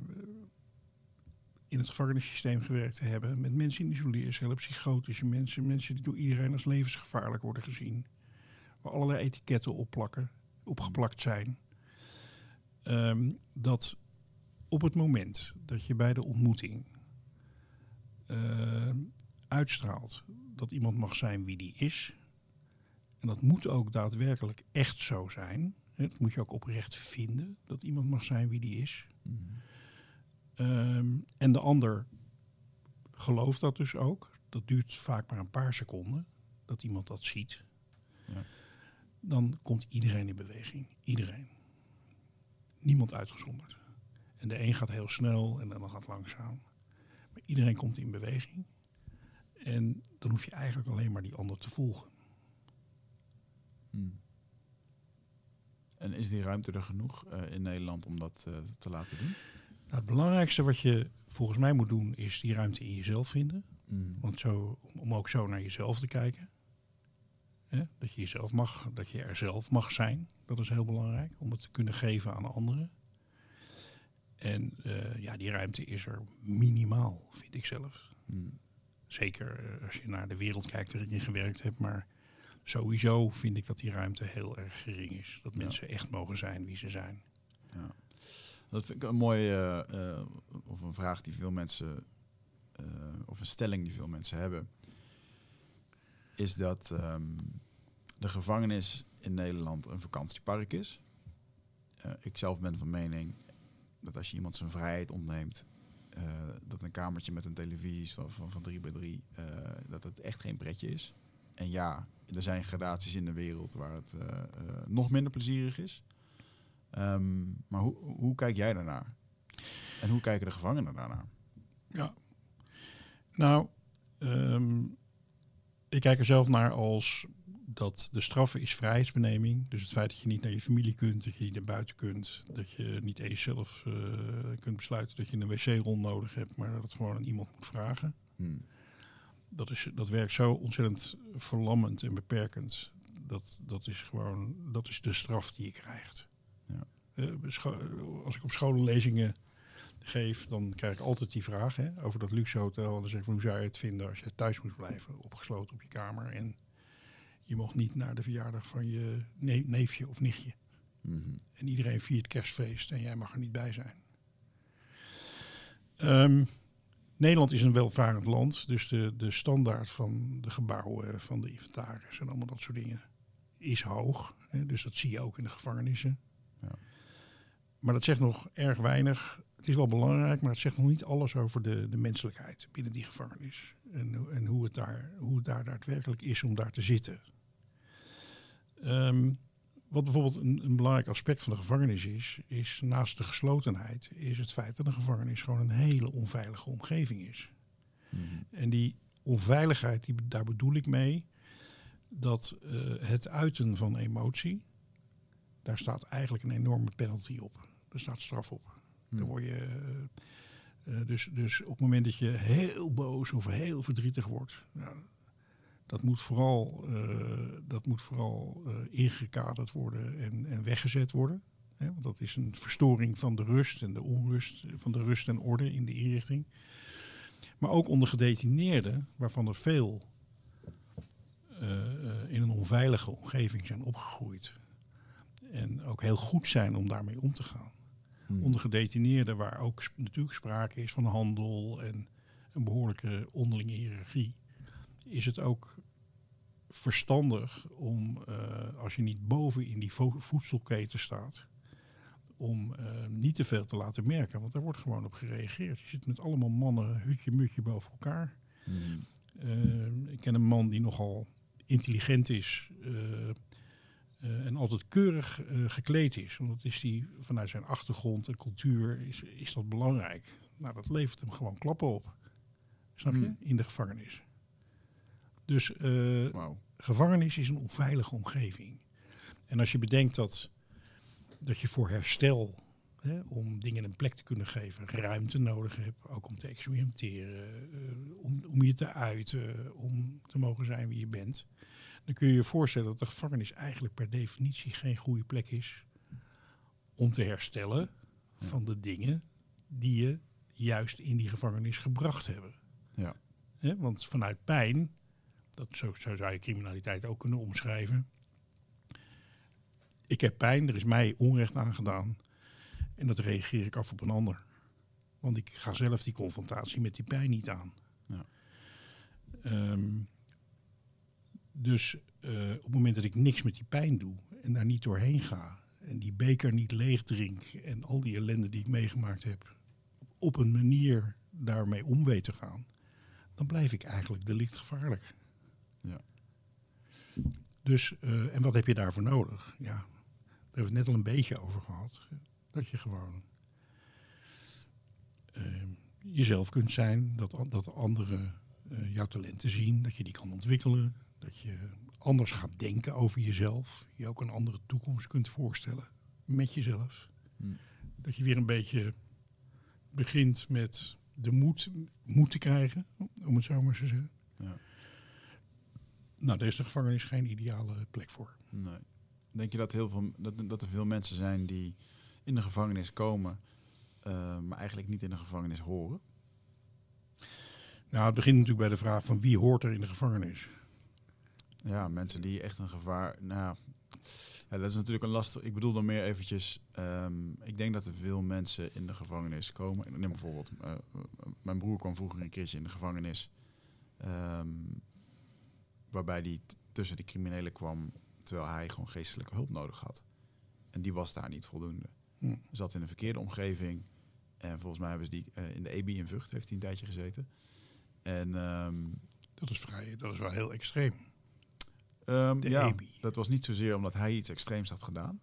in het gevangenissysteem gewerkt te hebben, met mensen in isoleercellen, psychotische mensen, mensen die door iedereen als levensgevaarlijk worden gezien, waar allerlei etiketten opplakken, opgeplakt zijn, ehm, dat op het moment dat je bij de ontmoeting ehm, uitstraalt dat iemand mag zijn wie die is, en dat moet ook daadwerkelijk echt zo zijn, hè, dat moet je ook oprecht vinden, dat iemand mag zijn wie die is. Ehm, en de ander gelooft dat dus ook. Dat duurt vaak maar een paar seconden dat iemand dat ziet. Ja. Dan komt iedereen in beweging. Iedereen. Niemand uitgezonderd. En de een gaat heel snel en de ander gaat langzaam. Maar iedereen komt in beweging. En dan hoef je eigenlijk alleen maar die ander te volgen. Hmm. En is die ruimte er genoeg eh, in Nederland om dat eh, te laten doen? Nou, het belangrijkste wat je volgens mij moet doen is die ruimte in jezelf vinden. Hmm. Want zo, om ook zo naar jezelf te kijken. Hè? Dat je jezelf mag, dat je er zelf mag zijn. Dat is heel belangrijk om het te kunnen geven aan anderen. En eh, ja, die ruimte is er minimaal, vind ik zelf. Hmm. Zeker eh, als je naar de wereld kijkt waarin je gewerkt hebt. Maar sowieso vind ik dat die ruimte heel erg gering is. Dat Ja. mensen echt mogen zijn wie ze zijn. Ja. Dat vind ik een mooie, eh, of een vraag die veel mensen, of een stelling die veel mensen hebben, is dat ehm, de gevangenis in Nederland een vakantiepark is. eh, ik zelf ben van mening dat als je iemand zijn vrijheid ontneemt, eh, dat een kamertje met een televisie van, van, van 3 bij 3, dat het echt geen pretje is. En ja, er zijn gradaties in de wereld waar het nog minder plezierig is. Ehm, maar hoe, hoe kijk jij daarnaar? En hoe kijken de gevangenen daarnaar? Ja, nou, ehm, ik kijk er zelf naar als dat de straf is vrijheidsbeneming. Dus het feit dat je niet naar je familie kunt, dat je niet naar buiten kunt, dat je niet eens zelf uh, kunt besluiten dat je een wc-rol nodig hebt, maar dat het gewoon aan iemand moet vragen. Hmm dat, is, dat werkt zo ontzettend verlammend en beperkend. Dat, dat is gewoon dat is de straf die je krijgt. Ja. Uh, als ik op scholenlezingen geef, dan krijg ik altijd die vraag hè, over dat luxe hotel. En dan zeg ik, hoe zou je het vinden als je thuis moest blijven, opgesloten op je kamer. En je mocht niet naar de verjaardag van je neefje of nichtje. Mm -hmm. En iedereen viert kerstfeest en jij mag er niet bij zijn. Um, Nederland is een welvarend land, dus de, de standaard van de gebouwen, van de inventaris en allemaal dat soort dingen is hoog. Hè, dus dat zie je ook in de gevangenissen. Ja. Maar dat zegt nog erg weinig. Het is wel belangrijk, maar het zegt nog niet alles over de, de menselijkheid binnen die gevangenis. En, en hoe, het daar, hoe het daar daadwerkelijk is om daar te zitten. Um, wat bijvoorbeeld een, een, belangrijk aspect van de gevangenis is, is naast de geslotenheid, is het feit dat een gevangenis gewoon een hele onveilige omgeving is. Mhm. En die onveiligheid, die, daar bedoel ik mee dat uh, het uiten van emotie, daar staat eigenlijk een enorme penalty op. Er staat straf op. Mm. word je, uh, dus, dus op het moment dat je heel boos of heel verdrietig wordt, nou, dat moet vooral, uh, dat moet vooral uh, ingekaderd worden en, en weggezet worden. Hè, want dat is een verstoring van de rust en de onrust, van de rust en orde in de inrichting. Maar ook onder gedetineerden, waarvan er veel in een onveilige omgeving zijn opgegroeid. En ook heel goed zijn om daarmee om te gaan. Hmm. Onder gedetineerden, waar ook natuurlijk sprake is van handel en een behoorlijke onderlinge hiërarchie is het ook verstandig om, uh, als je niet boven in die vo voedselketen staat, om uh, niet te veel te laten merken. Want daar wordt gewoon op gereageerd. Je zit met allemaal mannen hutje-mutje boven elkaar. Mm. Uh, ik ken een man die nogal intelligent is en altijd keurig gekleed is. Want is die, vanuit zijn achtergrond en cultuur is, is dat belangrijk. Nou, dat levert hem gewoon klappen op. Snap je? Mm. In de gevangenis. Dus uh, gevangenis is een onveilige omgeving. En als je bedenkt dat, dat je voor herstel, hè, om dingen een plek te kunnen geven, ruimte nodig hebt, ook om te experimenteren, uh, om, om je te uiten, om te mogen zijn wie je bent, dan kun je je voorstellen dat de gevangenis eigenlijk per definitie geen goede plek is om te herstellen van de dingen die je juist in die gevangenis gebracht hebben. Ja. want vanuit pijn dat zo, zo zou je criminaliteit ook kunnen omschrijven. Ik heb pijn, er is mij onrecht aangedaan. En dat reageer ik af op een ander. Want ik ga zelf die confrontatie met die pijn niet aan. Ja. Ehm, dus uh, op het moment dat ik niks met die pijn doe en daar niet doorheen ga en die beker niet leeg drink en al die ellende die ik meegemaakt heb, op een manier daarmee om weet te gaan, dan blijf ik eigenlijk delictgevaarlijk. Dus, uh, en wat heb je daarvoor nodig? Ja, daar hebben we het net al een beetje over gehad. Dat je gewoon uh, jezelf kunt zijn, dat, dat anderen uh, jouw talenten zien, dat je die kan ontwikkelen, dat je anders gaat denken over jezelf, je ook een andere toekomst kunt voorstellen met jezelf. Hmm. Dat je weer een beetje begint met de moed, moed te krijgen, om het zo maar te zeggen. Ja. Nou, daar is de gevangenis geen ideale plek voor. Nee. Denk je dat, heel veel, dat, dat er veel mensen zijn die in de gevangenis komen, uh, maar eigenlijk niet in de gevangenis horen? Nou, het begint natuurlijk bij de vraag van wie hoort er in de gevangenis? Ja, mensen die echt een gevaar. Nou, ja, dat is natuurlijk een lastig. Ik bedoel dan meer eventjes. Um, ik denk dat er veel mensen in de gevangenis komen. Neem bijvoorbeeld. Uh, mijn broer kwam vroeger een keertje in de gevangenis. Um, waarbij hij tussen de criminelen kwam terwijl hij gewoon geestelijke hulp nodig had. En die was daar niet voldoende. Hm. Zat in een verkeerde omgeving. En volgens mij hebben ze die eh, in de EB in Vught heeft hij een tijdje gezeten. En ehm, Dat is vrij, dat is wel heel extreem. Ehm, ja, EBI. dat was niet zozeer omdat hij iets extreems had gedaan.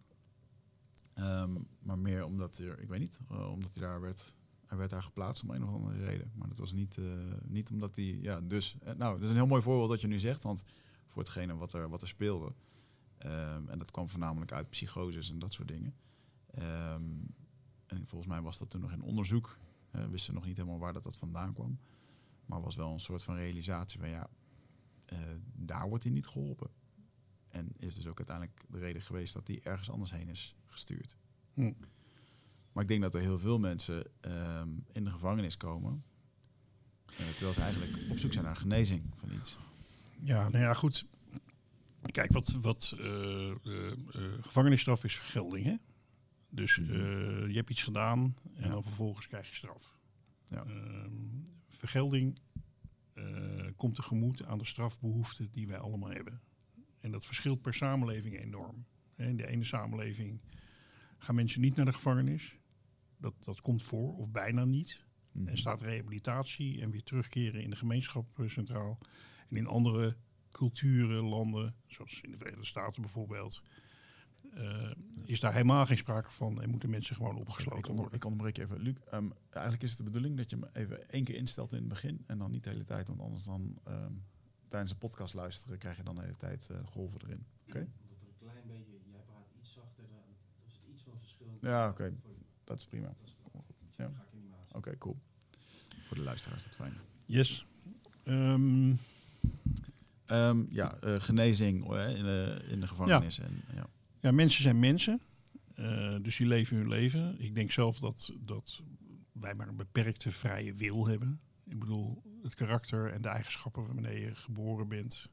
Ehm, maar meer omdat er, ik weet niet, eh, omdat hij daar werd, hij werd daar geplaatst om een of andere reden. Maar dat was niet, eh, niet omdat hij, ja, dus, eh, nou, dat is een heel mooi voorbeeld wat je nu zegt, want voor hetgene wat er, wat er speelde. Ehm, en dat kwam voornamelijk uit psychoses en dat soort dingen. Ehm, en volgens mij was dat toen nog in onderzoek. Eh wisten nog niet helemaal waar dat, dat vandaan kwam. Maar was wel een soort van realisatie van ja, eh, daar wordt hij niet geholpen. En is dus ook uiteindelijk de reden geweest dat hij ergens anders heen is gestuurd. Hm. Maar ik denk dat er heel veel mensen ehm, in de gevangenis komen. eh, terwijl ze eigenlijk op zoek zijn naar genezing van iets. Ja, nou ja, goed. Kijk, wat, wat eh, eh, gevangenisstraf is vergelding, hè? Dus eh, je hebt iets gedaan en Ja. dan vervolgens krijg je straf. Ja. Ehm, vergelding komt tegemoet aan de strafbehoeften die wij allemaal hebben. En dat verschilt per samenleving enorm. In de ene samenleving gaan mensen niet naar de gevangenis. Dat, dat komt voor, of bijna niet. Mhm. En staat rehabilitatie en weer terugkeren in de gemeenschap eh, centraal. En in andere culturen, landen, zoals in de Verenigde Staten bijvoorbeeld, eh, is daar helemaal geen sprake van en moeten mensen gewoon ik, opgesloten onder, worden. ik onderbreek even. Luc, ehm, eigenlijk is het de bedoeling dat je hem even één keer instelt in het begin. En dan niet de hele tijd. Want anders dan ehm, tijdens de podcast luisteren krijg je dan de hele tijd eh, golven erin. Oké? Omdat er een klein beetje, jij praat iets zachter, dan is het iets van verschil. Ja, oké. Dat is prima. Ja. Oké, cool. Voor de luisteraars is dat fijn. Yes. Ehm, Ehm, ja, eh, genezing in, de, in de gevangenis. En, ja. ja, mensen zijn mensen, eh, dus die leven hun leven. Ik denk zelf dat, dat wij maar een beperkte vrije wil hebben. Ik bedoel, het karakter en de eigenschappen waarmee je geboren bent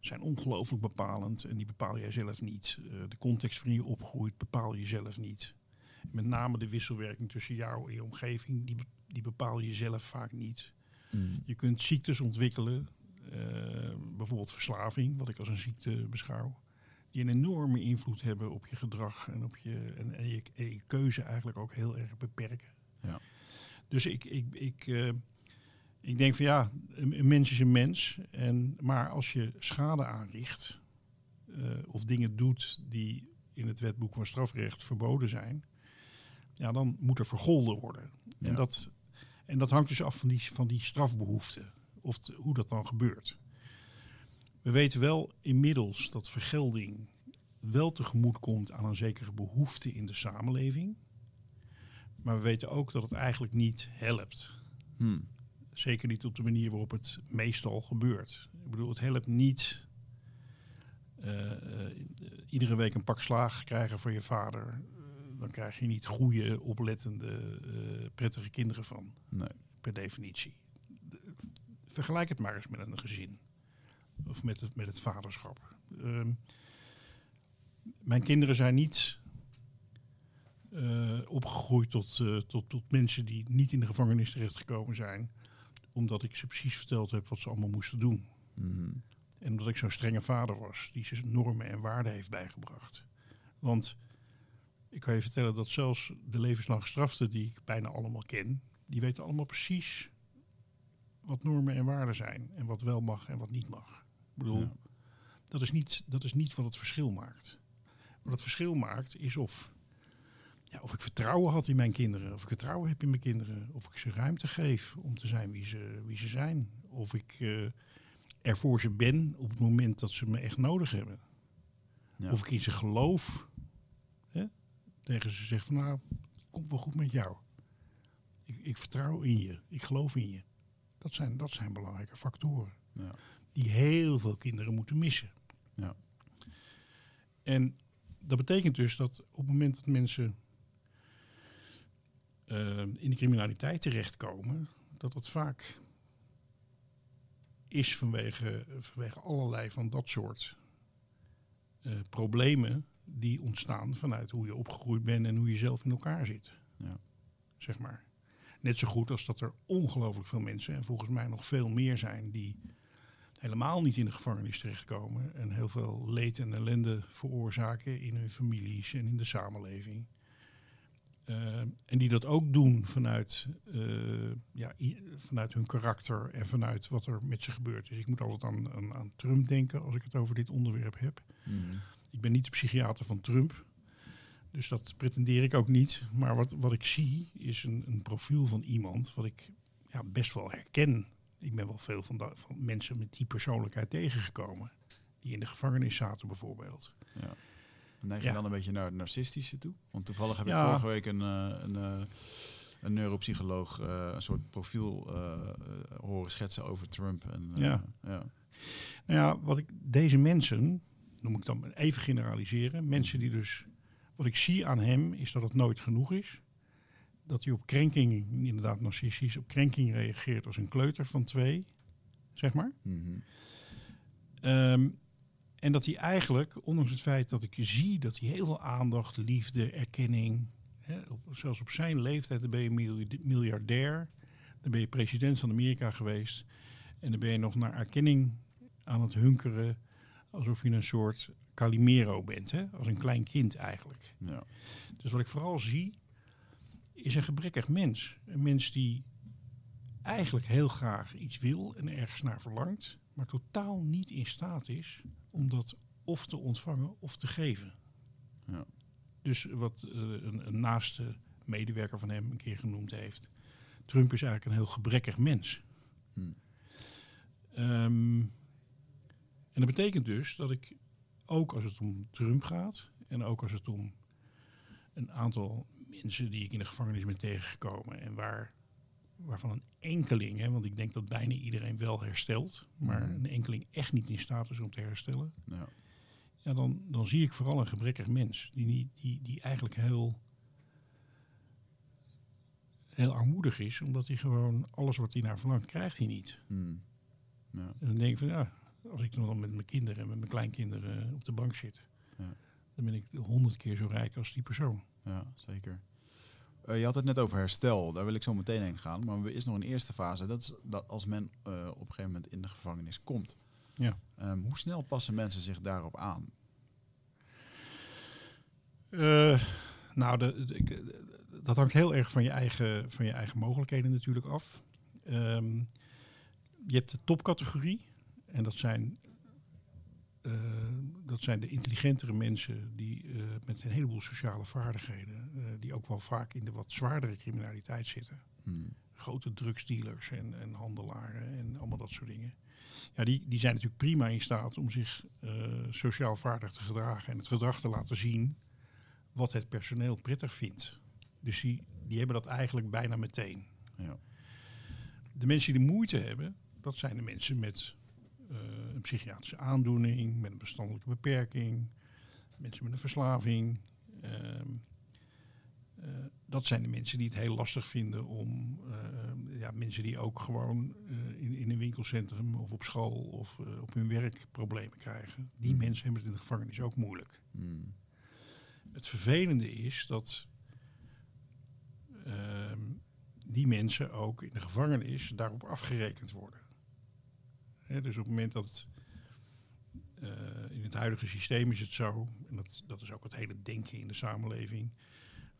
zijn ongelooflijk bepalend en die bepaal jij zelf niet. Eh, de context waarin je opgroeit bepaal je zelf niet. Met name de wisselwerking tussen jou en je omgeving, die, die bepaal je zelf vaak niet. Mm. Je kunt ziektes ontwikkelen, eh, bijvoorbeeld verslaving, wat ik als een ziekte beschouw, die een enorme invloed hebben op je gedrag en op je, en, en je, en je keuze eigenlijk ook heel erg beperken. Ja. Dus ik, ik, ik, eh, ik denk van ja, een, een mens is een mens, en, maar als je schade aanricht eh, of dingen doet die in het wetboek van strafrecht verboden zijn, ja, dan moet er vergolden worden. Ja. En, dat, en dat hangt dus af van die, van die strafbehoefte, of hoe dat dan gebeurt. We weten wel inmiddels dat vergelding wel tegemoet komt aan een zekere behoefte in de samenleving. Maar we weten ook dat het eigenlijk niet helpt. Hm. Zeker niet op de manier waarop het meestal gebeurt. Ik bedoel, het helpt niet eh, eh, iedere week een pak slaag krijgen van je vader. Dan krijg je niet goede, oplettende, eh, prettige kinderen van, Nee. per definitie. De- vergelijk het maar eens met een gezin. Of met het, met het vaderschap. Ehm, mijn kinderen zijn niet eh, opgegroeid tot, eh, tot, tot mensen die niet in de gevangenis terechtgekomen zijn. Omdat ik ze precies verteld heb wat ze allemaal moesten doen. Mhm. En omdat ik zo'n strenge vader was, die ze normen en waarden heeft bijgebracht. Want ik kan je vertellen dat zelfs de levenslang gestraften die ik bijna allemaal ken, die weten allemaal precies wat normen en waarden zijn. En wat wel mag en wat niet mag. Ik bedoel, Ja. dat, is niet, dat is niet wat het verschil maakt. Wat het verschil maakt is of, ja, of ik vertrouwen had in mijn kinderen. Of ik vertrouwen heb in mijn kinderen. Of ik ze ruimte geef om te zijn wie ze, wie ze zijn. Of ik eh, er voor ze ben op het moment dat ze me echt nodig hebben. Ja. Of ik in ze geloof. Tegen ze zeg van nou, komt wel goed met jou. Ik, ik vertrouw in je. Ik geloof in je. Dat zijn, dat zijn belangrijke factoren. Ja. Die heel veel kinderen moeten missen. Ja. En dat betekent dus dat op het moment dat mensen eh, in de criminaliteit terechtkomen, dat dat vaak is vanwege, vanwege allerlei van dat soort eh, problemen die ontstaan vanuit hoe je opgegroeid bent en hoe je zelf in elkaar zit. Ja. Zeg maar. Net zo goed als dat er ongelooflijk veel mensen, en volgens mij nog veel meer zijn, die helemaal niet in de gevangenis terechtkomen en heel veel leed en ellende veroorzaken in hun families en in de samenleving. Eh, en die dat ook doen vanuit, eh, ja, vanuit hun karakter en vanuit wat er met ze gebeurt. Dus ik moet altijd aan, aan, aan Trump denken als ik het over dit onderwerp heb. Mhm. Ik ben niet de psychiater van Trump. Dus dat pretendeer ik ook niet. Maar wat, wat ik zie is een, een profiel van iemand wat ik ja, best wel herken. Ik ben wel veel van, da- van mensen met die persoonlijkheid tegengekomen. Die in de gevangenis zaten bijvoorbeeld. Ja. Neig je Ja. dan een beetje naar het narcistische toe? Want toevallig heb ik Ja. vorige week een, eh, een, eh, een neuropsycholoog eh, een soort profiel horen schetsen over Trump. En, Ja. ja. Nou ja, wat ik, deze mensen, noem ik dan even generaliseren. Mensen die dus, wat ik zie aan hem is dat het nooit genoeg is. Dat hij op krenking, inderdaad narcistisch, op krenking reageert als een kleuter van twee, zeg maar. Mhm. Ehm, en dat hij eigenlijk, ondanks het feit dat ik zie dat hij heel veel aandacht, liefde, erkenning, hè, op, zelfs op zijn leeftijd, dan ben je miljardair, dan ben je president van Amerika geweest en dan ben je nog naar erkenning aan het hunkeren, alsof je een soort Calimero bent, hè? als een klein kind eigenlijk. ja. Dus wat ik vooral zie, is een gebrekkig mens. Een mens die eigenlijk heel graag iets wil en ergens naar verlangt, maar totaal niet in staat is om dat of te ontvangen of te geven. Ja. Dus wat eh, een, een naaste medewerker van hem een keer genoemd heeft. Trump is eigenlijk een heel gebrekkig mens. Hm. Ehm, en dat betekent dus dat ik ook als het om Trump gaat en ook als het om een aantal mensen die ik in de gevangenis ben tegengekomen en waar, waarvan een enkeling, hè, want ik denk dat bijna iedereen wel herstelt, maar Mhm. een enkeling echt niet in staat is om te herstellen, Ja. ja, dan, dan zie ik vooral een gebrekkig mens die, niet, die, die eigenlijk heel, heel armoedig is, omdat hij gewoon alles wat hij naar verlangt, krijgt hij niet. Hm. Ja. En dan denk ik van ja, als ik dan met mijn kinderen en met mijn kleinkinderen op de bank zit, Ja. dan ben ik honderd keer zo rijk als die persoon. Ja, zeker. Eh, je had het net over herstel, daar wil ik zo meteen heen gaan. Maar er is nog een eerste fase, dat is dat als men eh, op een gegeven moment in de gevangenis komt. Ja. Ehm, hoe snel passen mensen zich daarop aan? Eh, nou, de, dat hangt heel erg van je eigen, van je eigen mogelijkheden natuurlijk af. Ehm, je hebt de topcategorie. En dat zijn, eh, dat zijn de intelligentere mensen die eh, met een heleboel sociale vaardigheden, eh, die ook wel vaak in de wat zwaardere criminaliteit zitten. Hm. Grote drugsdealers en, en handelaren en allemaal dat soort dingen. Ja, die, die zijn natuurlijk prima in staat om zich sociaal vaardig te gedragen en het gedrag te laten zien wat het personeel prettig vindt. Dus die, die hebben dat eigenlijk bijna meteen. Ja. De mensen die de moeite hebben, dat zijn de mensen met een psychiatrische aandoening, met een verstandelijke beperking, mensen met een verslaving. Ehm, eh, dat zijn de mensen die het heel lastig vinden om eh, ja, mensen die ook gewoon eh, in, in een winkelcentrum of op school of eh, op hun werk problemen krijgen. Die Mm. mensen hebben het in de gevangenis ook moeilijk. Hm. Het vervelende is dat ehm, die mensen ook in de gevangenis daarop afgerekend worden. Hè, dus op het moment dat eh, in het huidige systeem is het zo, en dat, dat is ook het hele denken in de samenleving,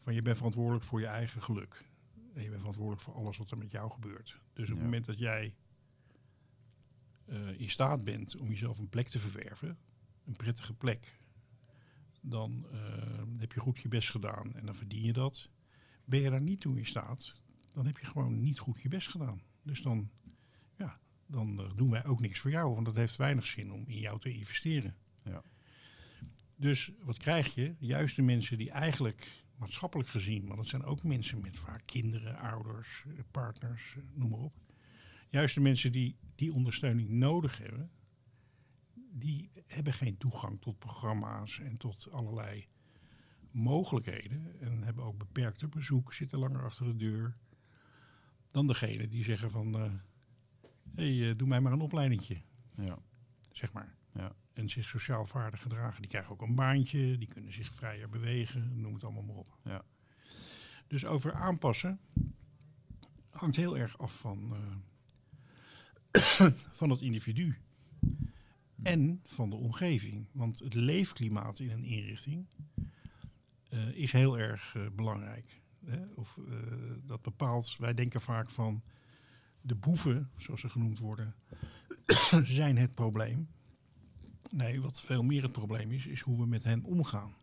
van je bent verantwoordelijk voor je eigen geluk. En je bent verantwoordelijk voor alles wat er met jou gebeurt. Dus op het moment dat jij eh, in staat bent om jezelf een plek te verwerven, een prettige plek, dan eh, heb je goed je best gedaan en dan verdien je dat. Ben je daar niet toe in staat, dan heb je gewoon niet goed je best gedaan. Dus dan, dan eh, doen wij ook niks voor jou, want dat heeft weinig zin om in jou te investeren. Ja. Dus wat krijg je? Juist de mensen die eigenlijk maatschappelijk gezien, maar dat zijn ook mensen met vaak kinderen, ouders, eh, partners, eh, noem maar op. Juist de mensen die die ondersteuning nodig hebben, die hebben geen toegang tot programma's en tot allerlei mogelijkheden. En hebben ook beperkter bezoek, zitten langer achter de deur. Dan degene die zeggen van, hey, eh, doe mij maar een opleidingje, Ja. zeg maar. Ja. En zich sociaal vaardig gedragen. Die krijgen ook een baantje, die kunnen zich vrijer bewegen, noem het allemaal maar op. Ja. Dus over aanpassen hangt heel erg af van, eh, van het individu. en van de omgeving. Want het leefklimaat in een inrichting eh, is heel erg belangrijk. Hè? Of, dat bepaalt, wij denken vaak van de boeven, zoals ze genoemd worden, zijn het probleem. Nee, wat veel meer het probleem is, is hoe we met hen omgaan.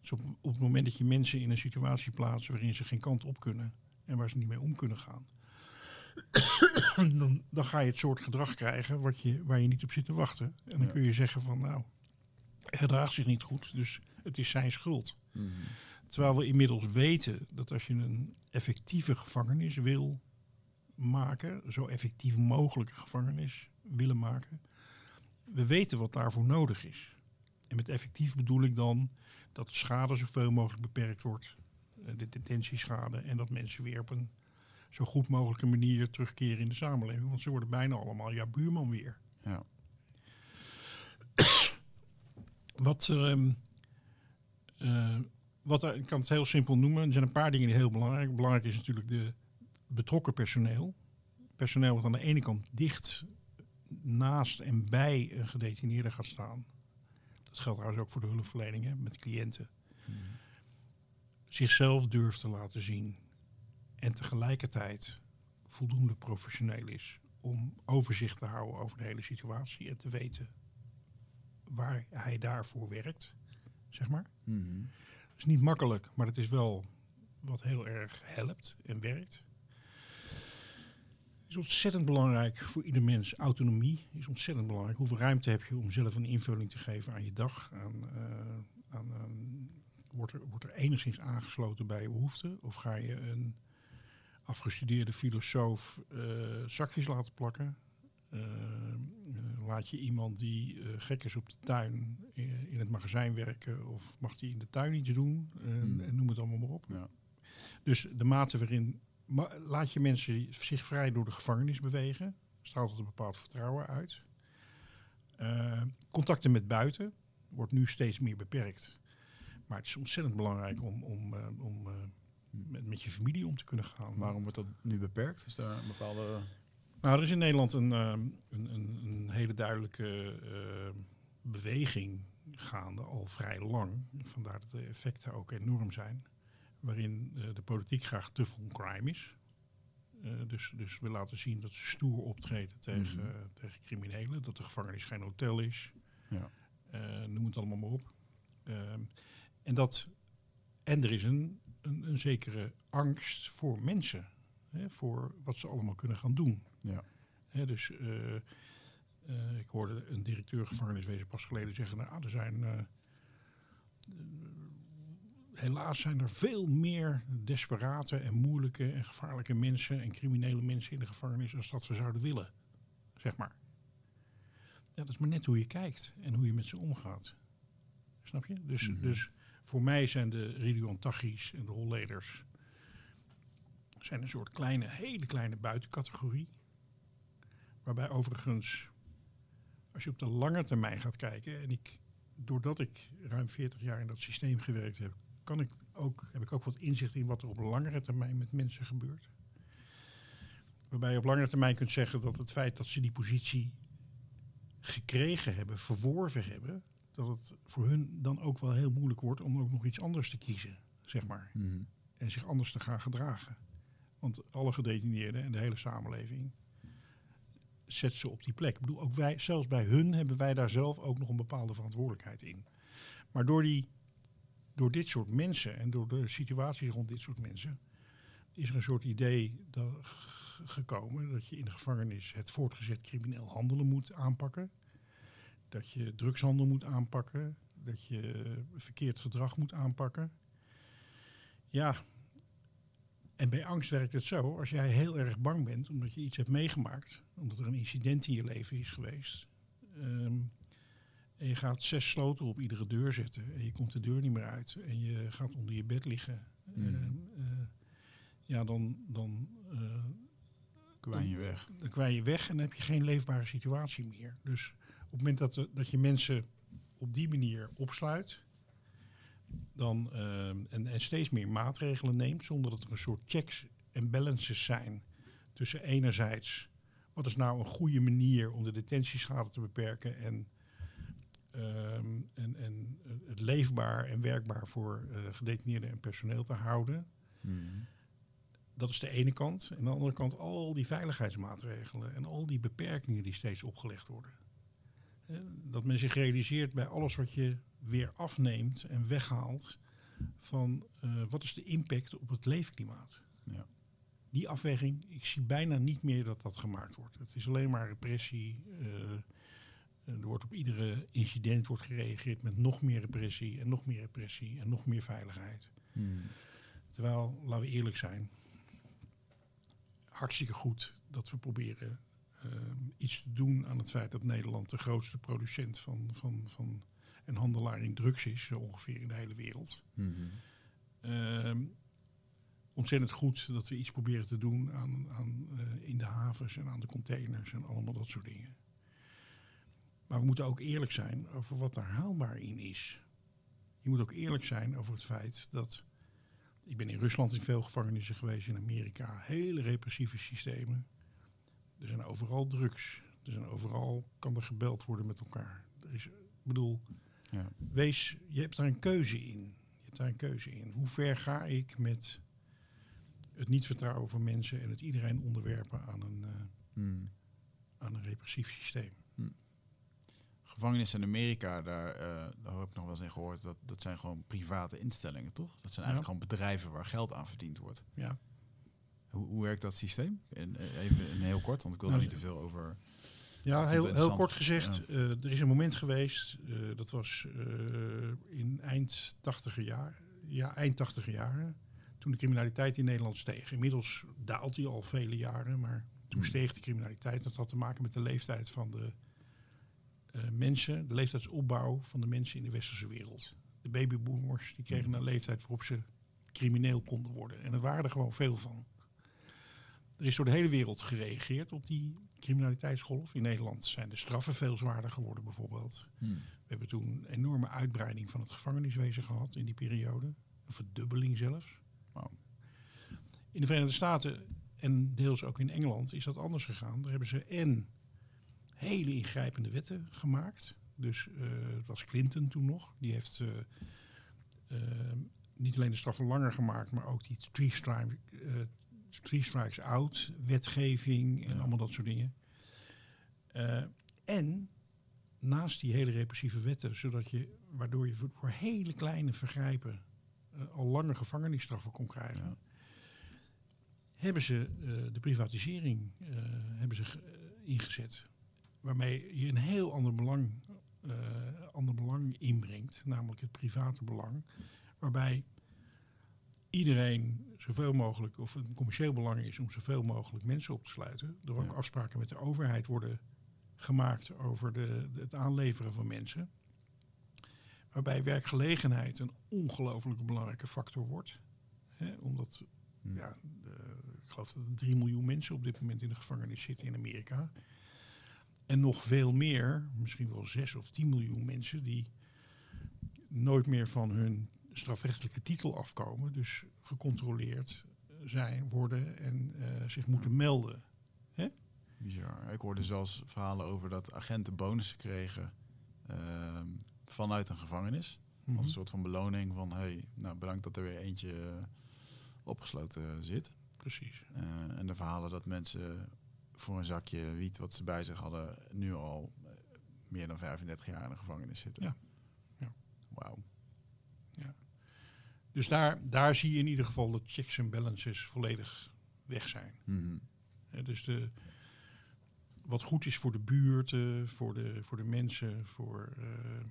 Dus op, op het moment dat je mensen in een situatie plaatst waarin ze geen kant op kunnen en waar ze niet mee om kunnen gaan, dan, dan ga je het soort gedrag krijgen wat je, waar je niet op zit te wachten. En dan Ja. kun je zeggen van nou, hij gedraagt zich niet goed, dus het is zijn schuld. Mhm. Terwijl we inmiddels weten dat als je een effectieve gevangenis wil maken, zo effectief mogelijke gevangenis willen maken, we weten wat daarvoor nodig is. En met effectief bedoel ik dan dat de schade zoveel mogelijk beperkt wordt, eh, de detentieschade, en dat mensen weer op een zo goed mogelijke manier terugkeren in de samenleving. Want ze worden bijna allemaal ja buurman weer. Ja. Wat, ehm, eh, wat er- ik kan het heel simpel noemen. Er zijn een paar dingen die heel belangrijk Belangrijk is natuurlijk de betrokken personeel. Personeel wat aan de ene kant dicht naast en bij een gedetineerde gaat staan. Dat geldt trouwens ook voor de hulpverlening hè, met cliënten. Zichzelf durft te laten zien. En tegelijkertijd voldoende professioneel is om overzicht te houden over de hele situatie en te weten waar hij daarvoor werkt, zeg maar. Het is niet makkelijk, maar het is wel wat heel erg helpt en werkt. Het is ontzettend belangrijk voor ieder mens. Autonomie is ontzettend belangrijk. Hoeveel ruimte heb je om zelf een invulling te geven aan je dag? Aan, eh, aan, aan- wordt, er, wordt er enigszins aangesloten bij je behoeften? Of ga je een afgestudeerde filosoof eh, zakjes laten plakken? Eh, laat je iemand die gek is op de tuin in het magazijn werken of mag die in de tuin iets doen Eh, Hmm. en noem het allemaal maar op. Ja. Dus de mate waarin ma- laat je mensen zich vrij door de gevangenis bewegen, straalt het een bepaald vertrouwen uit. Eh, contacten met buiten wordt nu steeds meer beperkt. Maar het is ontzettend belangrijk om, om, eh, om eh, met, met je familie om te kunnen gaan. Waarom wordt dat nu beperkt? Is daar een bepaalde... Nou, er is in Nederland een, een, een, een hele duidelijke beweging gaande, al vrij lang. Vandaar dat de effecten ook enorm zijn. Waarin eh, de politiek graag tough on crime is. Eh, dus, dus we laten zien dat ze stoer optreden tegen, Mhm. eh, tegen criminelen. Dat de gevangenis geen hotel is. Ja. Noem het allemaal maar op. Ehm, en, dat, en er is een, een, een zekere angst voor mensen. Hè, voor wat ze allemaal kunnen gaan doen. Ja. Hè, dus ik hoorde een directeur gevangeniswezen pas geleden zeggen... Nou, er zijn... helaas zijn er veel meer desperate en moeilijke en gevaarlijke mensen... en criminele mensen in de gevangenis als dat we zouden willen. Zeg maar. Ja, dat is maar net hoe je kijkt en hoe je met ze omgaat. Snap je? Dus, Mhm. dus voor mij zijn de Taghi's en de Holleders... zijn een soort kleine, hele kleine buitencategorie. Waarbij overigens, als je op de lange termijn gaat kijken... en ik, doordat ik ruim 40 jaar in dat systeem gewerkt heb... Kan ik ook, heb ik ook wat inzicht in wat er op langere termijn met mensen gebeurt. Waarbij je op langere termijn kunt zeggen dat het feit dat ze die positie gekregen hebben, verworven hebben... dat het voor hun dan ook wel heel moeilijk wordt om ook nog iets anders te kiezen, zeg maar Mhm. en zich anders te gaan gedragen. Want alle gedetineerden en de hele samenleving zet ze op die plek. Ik bedoel, ook wij, zelfs bij hun hebben wij daar zelf ook nog een bepaalde verantwoordelijkheid in. Maar door, die, door dit soort mensen en door de situaties rond dit soort mensen, is er een soort idee gekomen dat je in de gevangenis het voortgezet crimineel handelen moet aanpakken. Dat je drugshandel moet aanpakken. Dat je verkeerd gedrag moet aanpakken. Ja, en bij angst werkt het zo, als jij heel erg bang bent omdat je iets hebt meegemaakt, omdat er een incident in je leven is geweest, ehm, en je gaat zes sloten op iedere deur zetten en je komt de deur niet meer uit en je gaat onder je bed liggen, ehm, eh, ja, dan, dan, eh, Kwijn je weg. dan kwij je weg en dan heb je geen leefbare situatie meer. Dus op het moment dat, de- dat je mensen op die manier opsluit, dan, eh, en, en steeds meer maatregelen neemt, zonder dat er een soort checks en balances zijn tussen enerzijds wat is nou een goede manier om de detentieschade te beperken en ehm, en, en het leefbaar en werkbaar voor eh, gedetineerden en personeel te houden. Mhm. Dat is de ene kant. En aan de andere kant al die veiligheidsmaatregelen en al die beperkingen die steeds opgelegd worden. Dat men zich realiseert bij alles wat je weer afneemt en weghaalt van eh, wat is de impact op het leefklimaat. Ja. Die afweging, ik zie bijna niet meer dat dat gemaakt wordt. Het is alleen maar repressie. Er wordt op iedere incident wordt gereageerd met nog meer repressie en nog meer repressie en nog meer veiligheid. Mhm. Terwijl, laten we eerlijk zijn, hartstikke goed dat we proberen eh, iets te doen aan het feit dat Nederland de grootste producent van, van, van en handelaar in drugs is, zo ongeveer in de hele wereld. Mhm. Ehm, ontzettend goed dat we iets proberen te doen aan, aan, eh, in de havens en aan de containers en allemaal dat soort dingen. Maar we moeten ook eerlijk zijn over wat er haalbaar in is. Je moet ook eerlijk zijn over het feit dat. Ik ben in Rusland in veel gevangenissen geweest, in Amerika. Hele repressieve systemen. Er zijn overal drugs. Er zijn overal kan er gebeld worden met elkaar. Er is, ik bedoel, Ja. wees, je hebt daar een keuze in. Je hebt daar een keuze in. Hoe ver ga ik met het niet vertrouwen van mensen en het iedereen onderwerpen aan een, eh, Mhm. aan een repressief systeem? Gevangenissen in Amerika, daar, eh, daar heb ik nog wel eens in gehoord, dat, dat zijn gewoon private instellingen, toch? Dat zijn eigenlijk gewoon bedrijven waar geld aan verdiend wordt. Ja. Hoe, hoe werkt dat systeem? In, eh, even in heel kort, want ik wil er Nou, niet te veel over. Ja, heel, heel kort gezegd, eh, er is een moment geweest, dat was in eind 80 jaar, ja, eind 80 jaren, toen de criminaliteit in Nederland steeg. Inmiddels daalt die al vele jaren, maar toen Hmm. steeg de criminaliteit. Dat had te maken met de leeftijd van de mensen, de leeftijdsopbouw van de mensen in de westerse wereld. De babyboomers, die kregen een leeftijd waarop ze crimineel konden worden. En er waren er gewoon veel van. Er is door de hele wereld gereageerd op die criminaliteitsgolf. In Nederland zijn de straffen veel zwaarder geworden bijvoorbeeld. Hmm. We hebben toen een enorme uitbreiding van het gevangeniswezen gehad in die periode. Een verdubbeling zelfs. Wauw. In de Verenigde Staten en deels ook in Engeland is dat anders gegaan. Daar hebben ze en hele ingrijpende wetten gemaakt. Dus eh, het was Clinton toen nog. Die heeft eh, eh, niet alleen de straffen langer gemaakt, maar ook die three, strike, three strikes out wetgeving en Ja. allemaal dat soort dingen. En naast die hele repressieve wetten, zodat je, waardoor je voor, voor hele kleine vergrijpen al lange gevangenisstraffen kon krijgen, Ja. hebben ze de privatisering hebben ze ge- ingezet. Waarmee je een heel ander belang, eh, ander belang inbrengt, namelijk het private belang. Waarbij iedereen zoveel mogelijk, of een commercieel belang is om zoveel mogelijk mensen op te sluiten. Er ook Ja. afspraken met de overheid worden gemaakt over de, de- het aanleveren van mensen. Waarbij werkgelegenheid een ongelooflijk belangrijke factor wordt. Hè, omdat, Hmm. ja, de- ik geloof dat er 3 miljoen mensen op dit moment in de gevangenis zitten in Amerika. En nog veel meer, misschien wel 6 of 10 miljoen mensen die nooit meer van hun strafrechtelijke titel afkomen. Dus gecontroleerd zijn, worden en eh, zich moeten melden. Bizar. Ik hoorde zelfs verhalen over dat agenten bonussen kregen ehm, vanuit een gevangenis. Mhm. Als een soort van beloning van, hey, nou bedankt dat er weer eentje eh, opgesloten zit. Precies. Eh, en de verhalen dat mensen voor een zakje wiet wat ze bij zich hadden, nu al eh, meer dan 35 jaar in de gevangenis zitten. Ja. Ja. Wauw. Dus daar, daar zie je in ieder geval dat checks en balances volledig weg zijn. Mhm. Hè, dus de, wat goed is voor de buurt, voor, de, voor de mensen, voor, eh,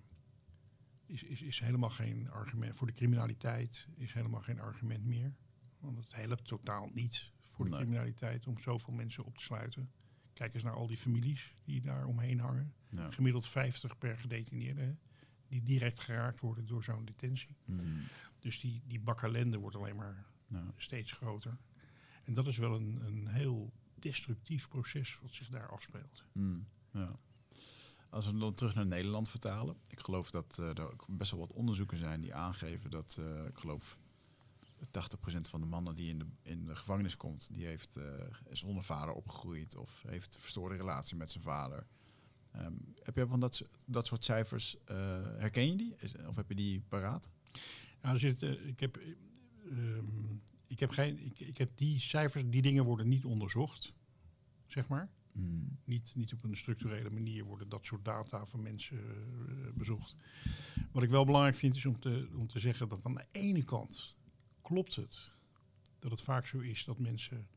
is, is, is helemaal geen argument. Voor de criminaliteit is helemaal geen argument meer. Want het helpt totaal niet voor de Nee. criminaliteit om zoveel mensen op te sluiten. Kijk eens naar al die families die daar omheen hangen. Ja. Gemiddeld 50 per gedetineerde, hè, die direct geraakt worden door zo'n detentie. Mhm. Dus die, die bak ellende wordt alleen maar Ja. steeds groter. En dat is wel een, een heel destructief proces wat zich daar afspeelt. Mm, ja. Als we dan terug naar Nederland vertalen. Ik geloof dat eh, er best wel wat onderzoeken zijn die aangeven dat, eh, ik geloof, 80% van de mannen die in de, in de gevangenis komt, die heeft, eh, is zonder vader opgegroeid of heeft een verstoorde relatie met zijn vader. Ehm, heb je van dat, dat soort cijfers, eh, herken je die? Is, of heb je die paraat? Nou, zit, eh, ik, heb, eh, ehm, ik, heb geen, ik, ik heb die cijfers, die dingen worden niet onderzocht, zeg maar. Niet, niet op een structurele manier worden dat soort data van mensen bezocht. Wat ik wel belangrijk vind is om te, om te zeggen dat aan de ene kant klopt het dat het vaak zo is dat mensen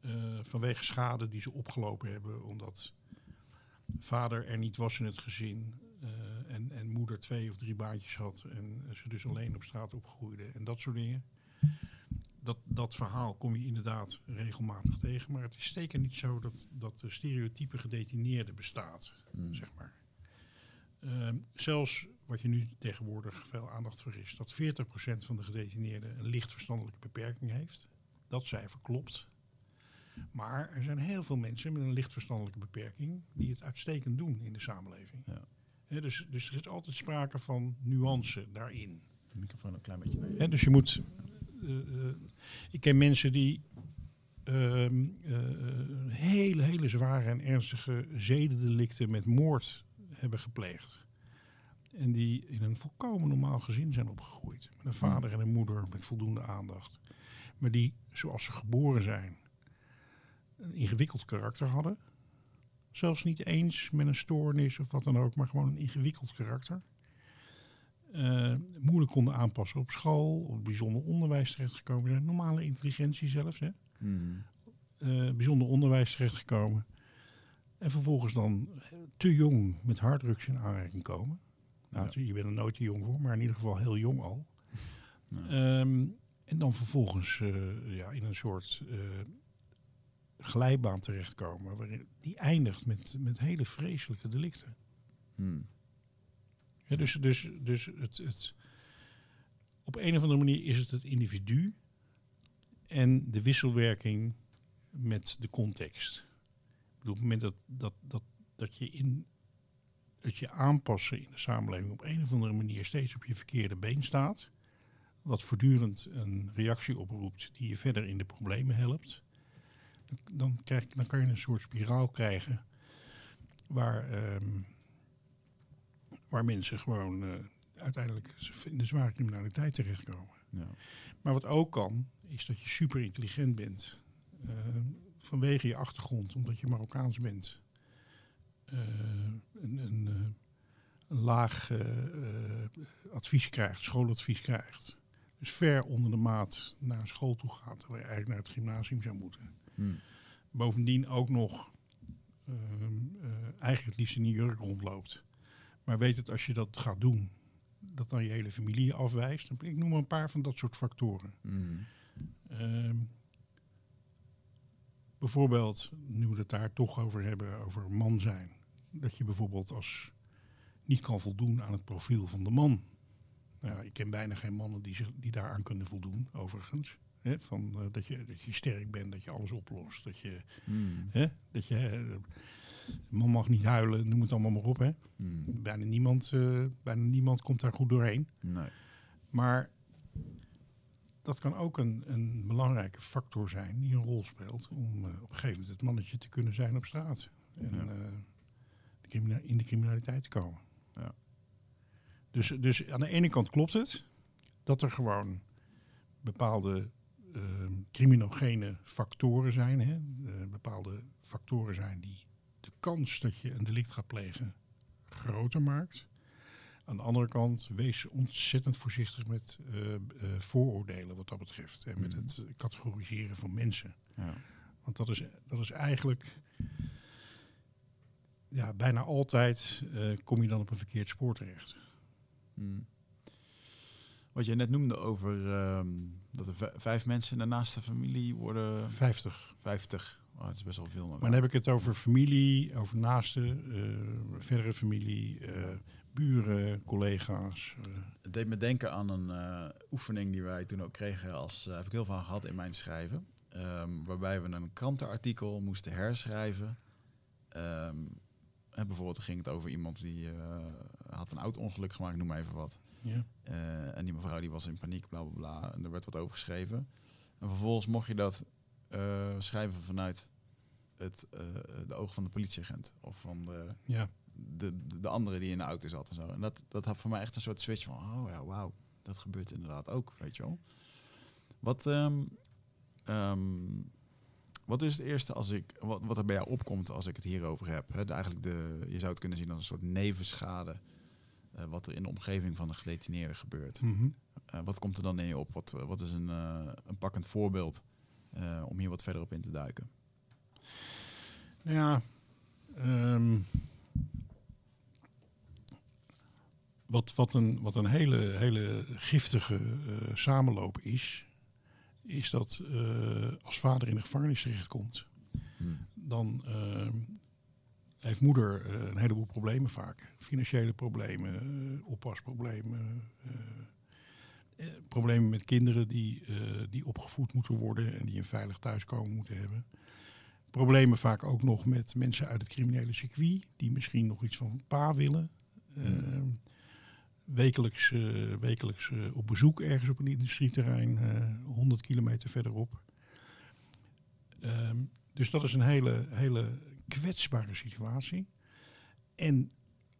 eh, vanwege schade die ze opgelopen hebben, omdat vader er niet was in het gezin eh, en, en moeder twee of drie baantjes had en ze dus alleen op straat opgroeide en dat soort dingen. Dat, dat verhaal kom je inderdaad regelmatig tegen, maar het is zeker niet zo dat, dat de stereotype gedetineerde bestaat, zeg maar. Ehm, zelfs wat je nu tegenwoordig veel aandacht voor is, dat 40% van de gedetineerden een licht verstandelijke beperking heeft. Dat cijfer klopt. Maar er zijn heel veel mensen met een licht verstandelijke beperking die het uitstekend doen in de samenleving. Ja. Dus, dus er is altijd sprake van nuance daarin. De microfoon een klein beetje. naar je. Hè, dus je moet. eh, eh, ik ken mensen die eh, hele, hele zware en ernstige zedendelicten met moord hebben gepleegd. En die in een volkomen normaal gezin zijn opgegroeid. Met een vader en een moeder met voldoende aandacht. Maar die, zoals ze geboren zijn, een ingewikkeld karakter hadden. Zelfs niet eens met een stoornis of wat dan ook, maar gewoon een ingewikkeld karakter eh, moeilijk konden aanpassen op school, op bijzonder onderwijs terechtgekomen zijn, normale intelligentie zelfs, hè? Mhm. Eh, bijzonder onderwijs terechtgekomen. En vervolgens dan te jong met harddrugs in aanraking komen. Nou, je bent er nooit te jong voor, maar in ieder geval heel jong al. Ehm, en dan vervolgens eh, ja, in een soort eh, glijbaan terechtkomen, waarin die eindigt met, met hele vreselijke delicten. Mhm. Ja, dus dus, dus het, het, op een of andere manier is het het individu en de wisselwerking met de context. Bedoel, op het moment dat, dat, dat, dat je in het je aanpassen in de samenleving op een of andere manier steeds op je verkeerde been staat, wat voortdurend een reactie oproept die je verder in de problemen helpt, dan, dan, krijg, dan kan je een soort spiraal krijgen waar, ehm, waar mensen gewoon eh, uiteindelijk in de zware criminaliteit terechtkomen. Ja. Maar wat ook kan, is dat je super intelligent bent. eh, vanwege je achtergrond, omdat je Marokkaans bent. eh, een, een, eh, een laag eh, advies krijgt, schooladvies krijgt. Dus ver onder de maat naar school toe gaat, terwijl je eigenlijk naar het gymnasium zou moeten. Mhm. Bovendien ook nog ehm, eh, eigenlijk het liefst in een jurk rondloopt. Maar weet het als je dat gaat doen, dat dan je hele familie afwijst. Ik noem maar een paar van dat soort factoren. Mhm. Ehm, bijvoorbeeld, nu we het daar toch over hebben, over man zijn. Dat je bijvoorbeeld als niet kan voldoen aan het profiel van de man. Nou, ik ken bijna geen mannen die, zich, die daaraan kunnen voldoen, overigens. Van, eh, dat, je, dat je sterk bent, dat je alles oplost. Dat je, hè, dat je eh, man mag niet huilen, noem het allemaal maar op. Hè. Mhm. Bijna, niemand, eh, bijna niemand komt daar goed doorheen. Nee. Maar dat kan ook een, een belangrijke factor zijn die een rol speelt om eh, op een gegeven moment het mannetje te kunnen zijn op straat. En Ja. eh, de in de criminaliteit te komen. Ja. Dus, dus aan de ene kant klopt het dat er gewoon bepaalde eh, criminogene factoren zijn. Hè? Eh, bepaalde factoren zijn die de kans dat je een delict gaat plegen groter maakt. Aan de andere kant, wees ontzettend voorzichtig met eh, eh, vooroordelen wat dat betreft. En met Mhm. het categoriseren van mensen. Ja. Want dat is, dat is eigenlijk... Ja, bijna altijd eh, kom je dan op een verkeerd spoor terecht. Mhm. Wat je net noemde over ehm, dat er vijf mensen in de naaste familie worden 50. 50. Oh, dat is best wel veel. Maar dan heb ik het over familie, over naasten, eh, verdere familie, buren, collega's. eh. Het deed me denken aan een eh, oefening die wij toen ook kregen. Als, eh, heb ik heel veel gehad in mijn schrijven. Ehm, waarbij we een krantenartikel moesten herschrijven. Ehm, en bijvoorbeeld ging het over iemand die had een auto-ongeluk gemaakt, ik noem maar even wat. ja. En die mevrouw die was in paniek, bla bla bla. En er werd wat over geschreven. En vervolgens mocht je dat schrijven vanuit het, de ogen van de politieagent. Of van de, Ja. De, de, de andere die in de auto zat en zo. En dat, dat had voor mij echt een soort switch van, oh ja, wauw, dat gebeurt inderdaad ook, weet je wel. Wat, ehm, ehm, wat is het eerste als ik, wat, wat er bij jou opkomt als ik het hierover heb? Hè? Eigenlijk de, je zou het kunnen zien als een soort nevenschade, eh, wat er in de omgeving van de gedetineerde gebeurt. Mhm. Eh, wat komt er dan in je op? Wat, wat is een, eh, een pakkend voorbeeld om hier wat verder op in te duiken? Nou ja, ehm, wat, wat, een, wat een hele, hele giftige eh, samenloop is, is dat eh, als vader in de gevangenis terechtkomt, Hmm. dan ehm, heeft moeder eh, een heleboel problemen vaak. Financiële problemen, oppasproblemen, problemen met kinderen die, die opgevoed moeten worden en die een veilig thuiskomen moeten hebben. Problemen vaak ook nog met mensen uit het criminele circuit, die misschien nog iets van pa willen. Ehm, wekelijks eh, wekelijks eh, op bezoek ergens op een industrieterrein, eh 100 kilometer verderop. Ehm, dus dat is een hele, hele kwetsbare situatie. En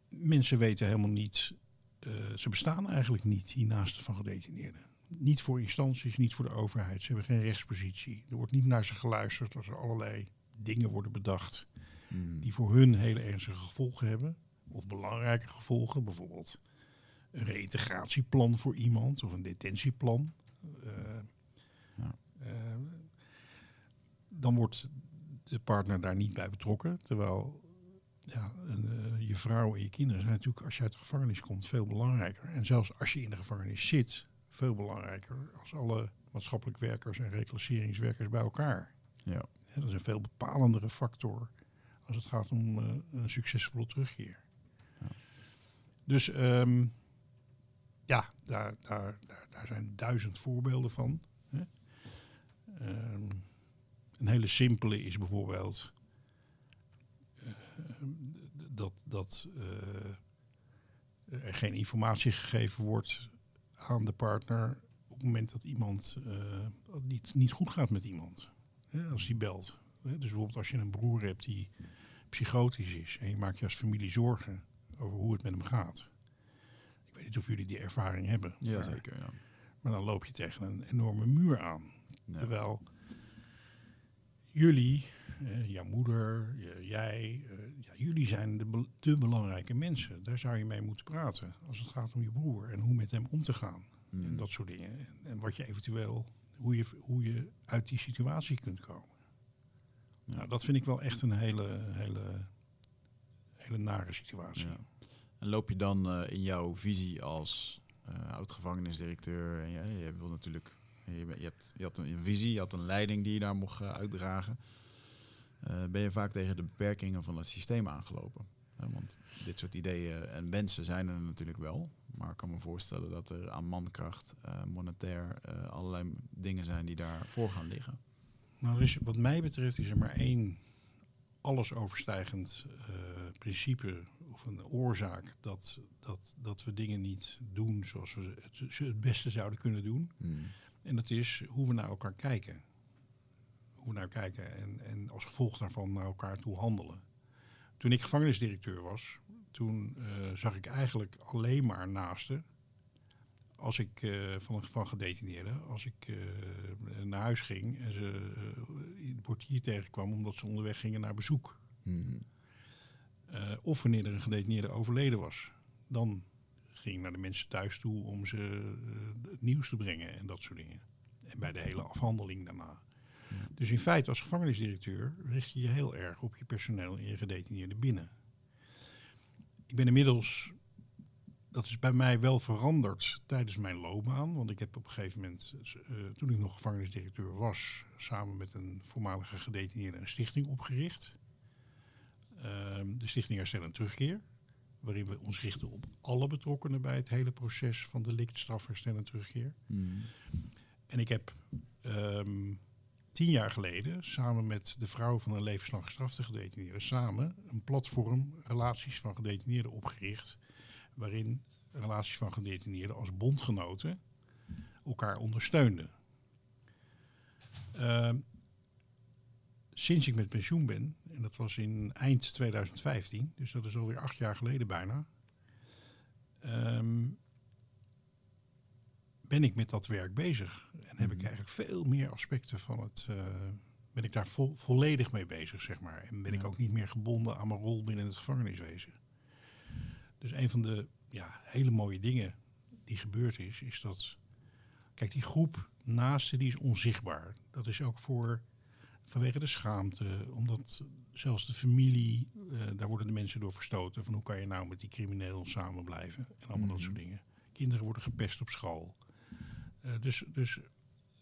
mensen weten helemaal niet, eh, ze bestaan eigenlijk niet, die naasten van gedetineerden. Niet voor instanties, niet voor de overheid. Ze hebben geen rechtspositie. Er wordt niet naar ze geluisterd als er allerlei dingen worden bedacht Hmm. die voor hun hele ernstige gevolgen hebben. Of belangrijke gevolgen, bijvoorbeeld een reïntegratieplan voor iemand of een detentieplan. Eh, Ja. eh, dan wordt de partner daar niet bij betrokken. Terwijl ja, een, eh, je vrouw en je kinderen zijn natuurlijk als je uit de gevangenis komt veel belangrijker. En zelfs als je in de gevangenis zit, veel belangrijker als alle maatschappelijk werkers en reclasseringswerkers bij elkaar. Ja. Dat is een veel bepalendere factor als het gaat om een succesvolle terugkeer. Ja. Dus ehm, ja, daar, daar, daar, zijn duizend voorbeelden van. Hè. Ehm, een hele simpele is bijvoorbeeld eh, dat, dat eh, er geen informatie gegeven wordt aan de partner op het moment dat iemand eh, niet, niet goed gaat met iemand. Hè, als die belt. Dus bijvoorbeeld als je een broer hebt die psychotisch is en je maakt je als familie zorgen over hoe het met hem gaat. Ik weet niet of jullie die ervaring hebben. Ja, maar, zeker. Ja. maar dan loop je tegen een enorme muur aan. Ja. Terwijl jullie, eh, jouw moeder, jij, eh, ja, jullie zijn de, be- de belangrijke mensen. Daar zou je mee moeten praten als het gaat om je broer en hoe met hem om te gaan. Hmm. En dat soort dingen. En, en wat je eventueel, hoe je, hoe je uit die situatie kunt komen. Ja. Nou, dat vind ik wel echt een hele, hele, hele nare situatie. Ja. En loop je dan eh, in jouw visie als eh oud-gevangenisdirecteur, en je, je natuurlijk, je, je, hebt, je had een visie, je had een leiding die je daar mocht eh, uitdragen, ben je vaak tegen de beperkingen van het systeem aangelopen. Want dit soort ideeën en wensen zijn er natuurlijk wel, maar ik kan me voorstellen dat er aan mankracht, monetair, eh, allerlei dingen zijn die daarvoor gaan liggen. Nou, wat mij betreft is er maar één alles overstijgend principe of een oorzaak dat, dat, dat we dingen niet doen zoals we het, beste zouden kunnen doen. Hmm. En dat is hoe we naar elkaar kijken. Hoe we naar elkaar kijken en, en als gevolg daarvan naar elkaar toe handelen. Toen ik gevangenisdirecteur was, toen eh, zag ik eigenlijk alleen maar naasten. Als ik eh, van, van gedetineerden, als ik eh, naar huis ging en ze eh, het portier tegenkwam omdat ze onderweg gingen naar bezoek. Hmm. Eh, of wanneer er een gedetineerde overleden was. Dan ging ik naar de mensen thuis toe om ze eh, het nieuws te brengen en dat soort dingen. En bij de hele afhandeling daarna. Ja. Dus in feite als gevangenisdirecteur richt je je heel erg op je personeel en je gedetineerden binnen. Ik ben inmiddels, dat is bij mij wel veranderd tijdens mijn loopbaan. Want ik heb op een gegeven moment, eh, toen ik nog gevangenisdirecteur was, samen met een voormalige gedetineerde een stichting opgericht. Ehm, de Stichting Herstel en Terugkeer. Waarin we ons richten op alle betrokkenen bij het hele proces van delict, straf, herstel en terugkeer. Hmm. En ik heb ehm, tien jaar geleden, samen met de vrouw van een levenslang gestrafte gedetineerde, samen een platform relaties van gedetineerden opgericht. Waarin relaties van gedetineerden als bondgenoten elkaar ondersteunden. Ehm, sinds ik met pensioen ben, en dat was in eind 2015, dus dat is alweer acht jaar geleden bijna, ehm, ben ik met dat werk bezig. En heb ik Mhm. eigenlijk veel meer aspecten van het, eh, ben ik daar vo- volledig mee bezig, zeg maar. En ben ik ook niet meer gebonden aan mijn rol binnen het gevangeniswezen. Dus een van de ja, hele mooie dingen die gebeurd is, is dat, kijk, die groep naasten die is onzichtbaar. Dat is ook voor, vanwege de schaamte, omdat zelfs de familie, eh, daar worden de mensen door verstoten. Van hoe kan je nou met die crimineel samen blijven? En allemaal dat Mhm. soort dingen. Kinderen worden gepest op school. Eh, dus, dus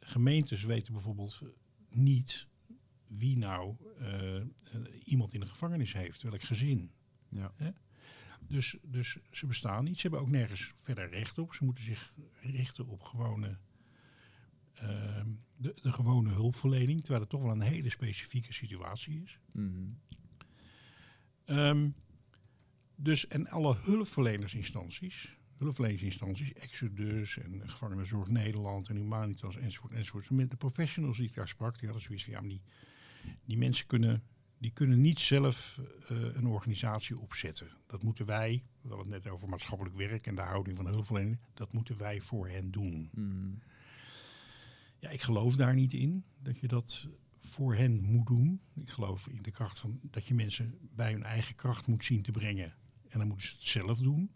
gemeentes weten bijvoorbeeld niet wie nou eh, iemand in de gevangenis heeft, welk gezin. Ja. Dus, dus ze bestaan niet. Ze hebben ook nergens verder recht op. Ze moeten zich richten op gewone, de, de gewone hulpverlening, terwijl het toch wel een hele specifieke situatie is. Mhm. Ehm, dus en alle hulpverlenersinstanties, hulpverleningsinstanties, Exodus en Gevangenenzorg Nederland en Humanitas enzovoort, enzovoort. Met de professionals die ik daar sprak, die hadden zoiets van ja, maar die, die mensen kunnen, die kunnen niet zelf eh, een organisatie opzetten. Dat moeten wij, we hadden het net over maatschappelijk werk en de houding van hulpverlening, dat moeten wij voor hen doen. Mhm. Ja, ik geloof daar niet in dat je dat voor hen moet doen. Ik geloof in de kracht van dat je mensen bij hun eigen kracht moet zien te brengen. En dan moeten ze het zelf doen.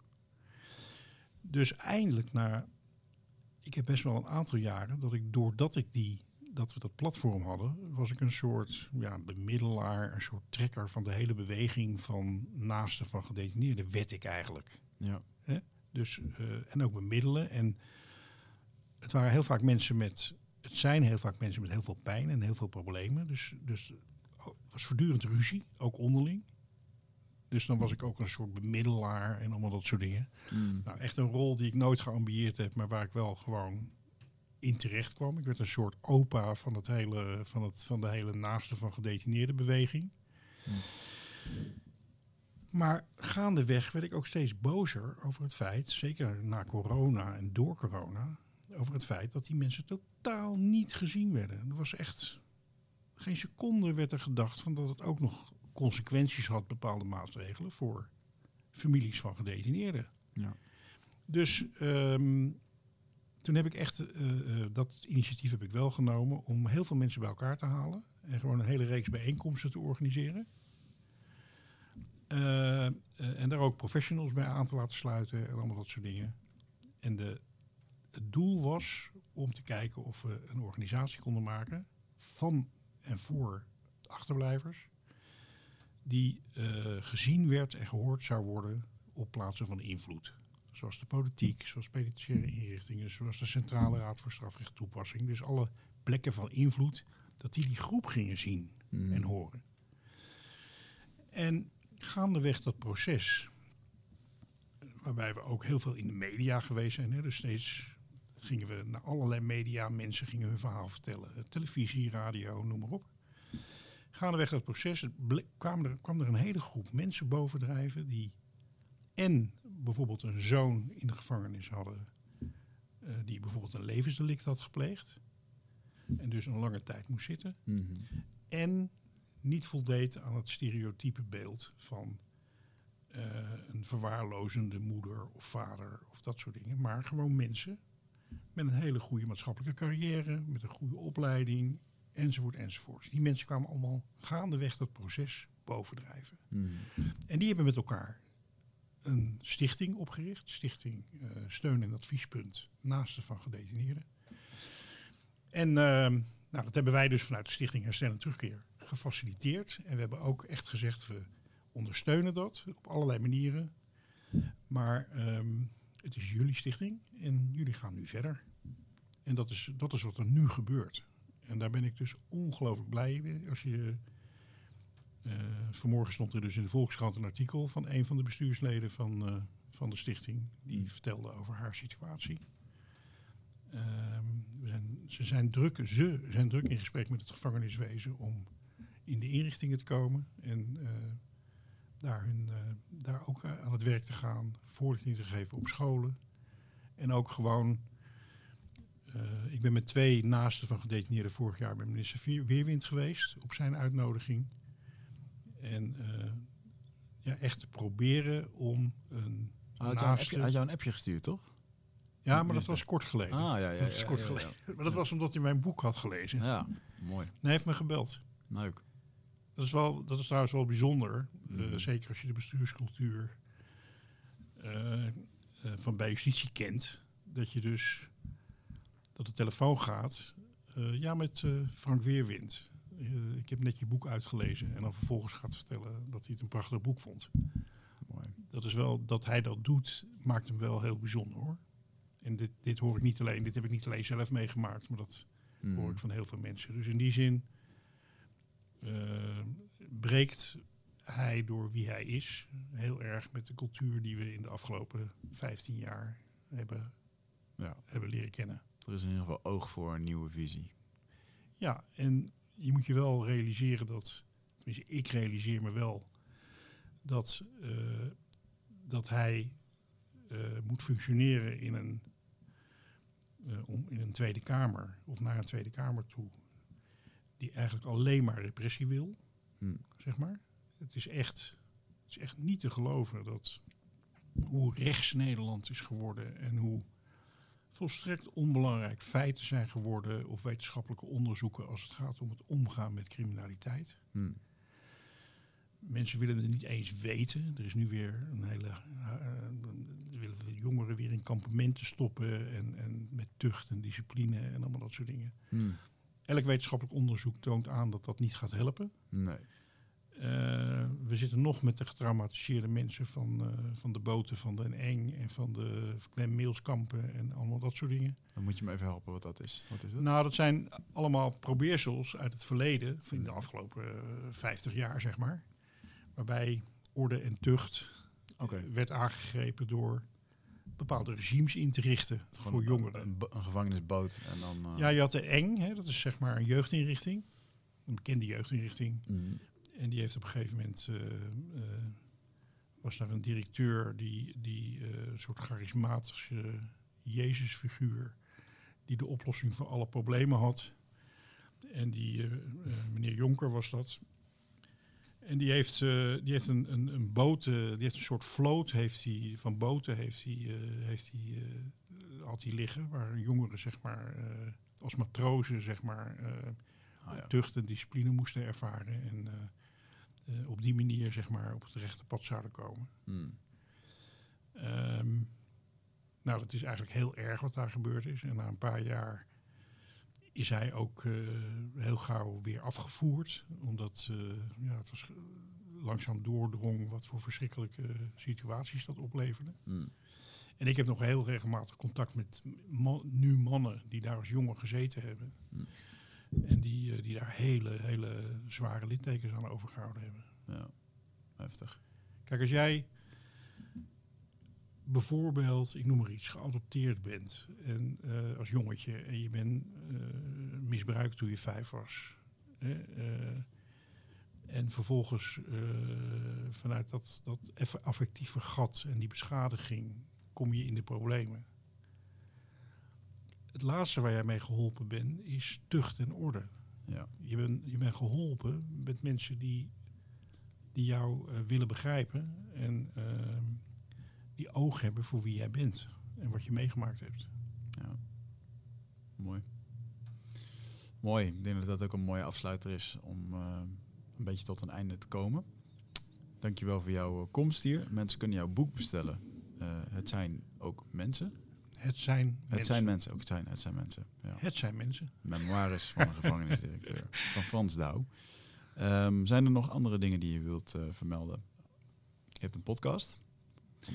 Dus eindelijk na, ik heb best wel een aantal jaren dat ik doordat ik die, dat we dat platform hadden, was ik een soort ja, bemiddelaar, een soort trekker van de hele beweging van naasten van gedetineerden, werd ik eigenlijk. Ja. Dus, eh, en ook bemiddelen. En het waren heel vaak mensen met. Het zijn heel vaak mensen met heel veel pijn en heel veel problemen. Dus, dus het was voortdurend ruzie, ook onderling. Dus dan was ik ook een soort bemiddelaar en allemaal dat soort dingen. Mhm. Nou, echt een rol die ik nooit geambieerd heb, maar waar ik wel gewoon in terecht kwam. Ik werd een soort opa van, het hele, van, het, van de hele naaste van gedetineerde beweging. Maar gaandeweg werd ik ook steeds bozer over het feit, zeker na corona en door corona, over het feit dat die mensen totaal niet gezien werden. Er was echt geen seconde werd er gedacht van dat het ook nog consequenties had, bepaalde maatregelen voor families van gedetineerden. Ja. Dus ehm, toen heb ik echt eh, eh, dat initiatief heb ik wel genomen om heel veel mensen bij elkaar te halen en gewoon een hele reeks bijeenkomsten te organiseren. Eh, en daar ook professionals bij aan te laten sluiten en allemaal dat soort dingen. En de, het doel was om te kijken of we een organisatie konden maken van en voor de achterblijvers. Die eh, gezien werd en gehoord zou worden op plaatsen van invloed. Zoals de politiek, zoals penitentiaire inrichtingen, zoals de Centrale Raad voor Strafrecht Toepassing. Dus alle plekken van invloed, dat die die groep gingen zien Mhm. en horen. En gaandeweg dat proces, waarbij we ook heel veel in de media geweest zijn, hè, dus steeds gingen we naar allerlei media, mensen gingen hun verhaal vertellen, televisie, radio, noem maar op. Gaandeweg dat proces kwam er, kwam er een hele groep mensen bovendrijven die en bijvoorbeeld een zoon in de gevangenis hadden, eh, die bijvoorbeeld een levensdelict had gepleegd en dus een lange tijd moest zitten Mhm. en niet voldeed aan het stereotype beeld van eh, een verwaarlozende moeder of vader of dat soort dingen. Maar gewoon mensen met een hele goede maatschappelijke carrière, met een goede opleiding, enzovoort, enzovoort. Die mensen kwamen allemaal gaandeweg dat proces bovendrijven. Mhm. En die hebben met elkaar een stichting opgericht. Stichting eh, Steun en Adviespunt Naasten van Gedetineerden. En ehm, nou, dat hebben wij dus vanuit de Stichting Herstel en Terugkeer gefaciliteerd. En we hebben ook echt gezegd, we ondersteunen dat op allerlei manieren. Maar ehm, het is jullie stichting en jullie gaan nu verder. En dat is, dat is wat er nu gebeurt. En daar ben ik dus ongelooflijk blij mee. Als je eh, vanmorgen stond er dus in de Volkskrant een artikel van een van de bestuursleden van, eh, van de stichting. Die Mm. vertelde over haar situatie. Ehm, we zijn, ze, zijn druk, ze zijn druk in gesprek met het gevangeniswezen om in de inrichtingen te komen. En eh, daar, hun, eh, daar ook eh, aan het werk te gaan. Voorlichting te geven op scholen. En ook gewoon Eh, ik ben met twee naasten van gedetineerden vorig jaar bij minister Weerwind geweest op zijn uitnodiging. En ja, echt te proberen om een had, jou een naaste... had jou een appje gestuurd, toch? ja, maar dat was kort geleden. Ah, ja, ja. dat is ja, kort geleden. Maar dat was omdat hij mijn boek had gelezen. Ja, mooi. Hij heeft me gebeld. Leuk. Dat is, wel, dat is trouwens wel bijzonder. eh, Mhm. zeker als je de bestuurscultuur eh, eh, van bij justitie kent. Dat je dus dat de telefoon gaat. ja, met Frank Weerwind. Ik heb net je boek uitgelezen. En dan vervolgens gaat vertellen dat hij het een prachtig boek vond. mooi. Dat is wel dat hij dat doet, maakt hem wel heel bijzonder hoor. En dit, dit hoor ik niet alleen, dit heb ik niet alleen zelf meegemaakt, maar dat Mm. hoor ik van heel veel mensen. Dus in die zin breekt hij door wie hij is heel erg met de cultuur die we in de afgelopen 15 jaar hebben, Ja, hebben leren kennen. er is in ieder geval oog voor een nieuwe visie. Ja, en je moet je wel realiseren dat, tenminste ik realiseer me wel, dat, eh, dat hij eh, moet functioneren in een, eh, om, in een Tweede Kamer of naar een Tweede Kamer toe, die eigenlijk alleen maar repressie wil, Hm. zeg maar. Het is echt, het is echt niet te geloven dat hoe rechts Nederland is geworden en hoe volstrekt onbelangrijk feiten zijn geworden of wetenschappelijke onderzoeken als het gaat om het omgaan met criminaliteit. Hm. Mensen willen het niet eens weten. Er is nu weer een hele. er willen de jongeren weer in kampementen stoppen en, en met tucht en discipline en allemaal dat soort dingen. Hm. Elk wetenschappelijk onderzoek toont aan dat dat niet gaat helpen. Nee. Eh, we zitten nog met de getraumatiseerde mensen van, eh, van de boten van de Eng en van de Clem Meelskampen en allemaal dat soort dingen. Dan moet je me even helpen wat dat is. Wat is dat? Nou, dat zijn allemaal probeersels uit het verleden, van de afgelopen eh, 50 jaar zeg maar. Waarbij orde en tucht eh, werd aangegrepen door bepaalde regimes in te richten Gewoon voor jongeren. Een, bo- een gevangenisboot en dan... eh, Ja, je had de Eng, hè, dat is zeg maar een jeugdinrichting. Een bekende jeugdinrichting. hm. En die heeft op een gegeven moment. eh, eh, was daar een directeur die, die een soort charismatische Jezusfiguur. die de oplossing voor alle problemen had. En die, meneer Jonker was dat. En die heeft, eh, die heeft een, een, een boot, eh, die heeft een soort vloot heeft hij, van boten heeft hij, eh, heeft hij, had hij liggen. Waar jongeren zeg maar, als matrozen zeg maar, Ah, ja. tucht en discipline moesten ervaren. En op die manier zeg maar, op het rechte pad zouden komen. Hm. Ehm, nou, dat is eigenlijk heel erg wat daar gebeurd is. En na een paar jaar is hij ook eh, heel gauw weer afgevoerd. Omdat eh, ja, het was, langzaam doordrong wat voor verschrikkelijke situaties dat opleverde. Hm. En ik heb nog heel regelmatig contact met nu mannen die daar als jongen gezeten hebben. Hm. En die, eh, die daar hele, hele zware littekens aan overgehouden hebben. Ja, heftig. Kijk, als jij bijvoorbeeld, ik noem maar iets, geadopteerd bent en eh, als jongetje en je bent eh, misbruikt toen je vijf was. Hè, eh, en vervolgens vanuit dat, dat affectieve gat en die beschadiging kom je in de problemen. Het laatste waar jij mee geholpen bent is tucht en orde. Ja. Je bent, je bent geholpen met mensen die, die jou willen begrijpen en ehm, die oog hebben voor wie jij bent en wat je meegemaakt hebt. ja. Mooi. Mooi. Ik denk dat dat ook een mooie afsluiter is om eh, een beetje tot een einde te komen. Dankjewel voor jouw eh, komst hier. Mensen kunnen jouw boek bestellen. Eh, het zijn ook mensen. Het zijn Het mensen. zijn mensen. Ook het zijn, het zijn mensen. Ja. Het zijn mensen. Memoires van een gevangenisdirecteur van Frans Douw. Ehm, zijn er nog andere dingen die je wilt vermelden? Je hebt een podcast.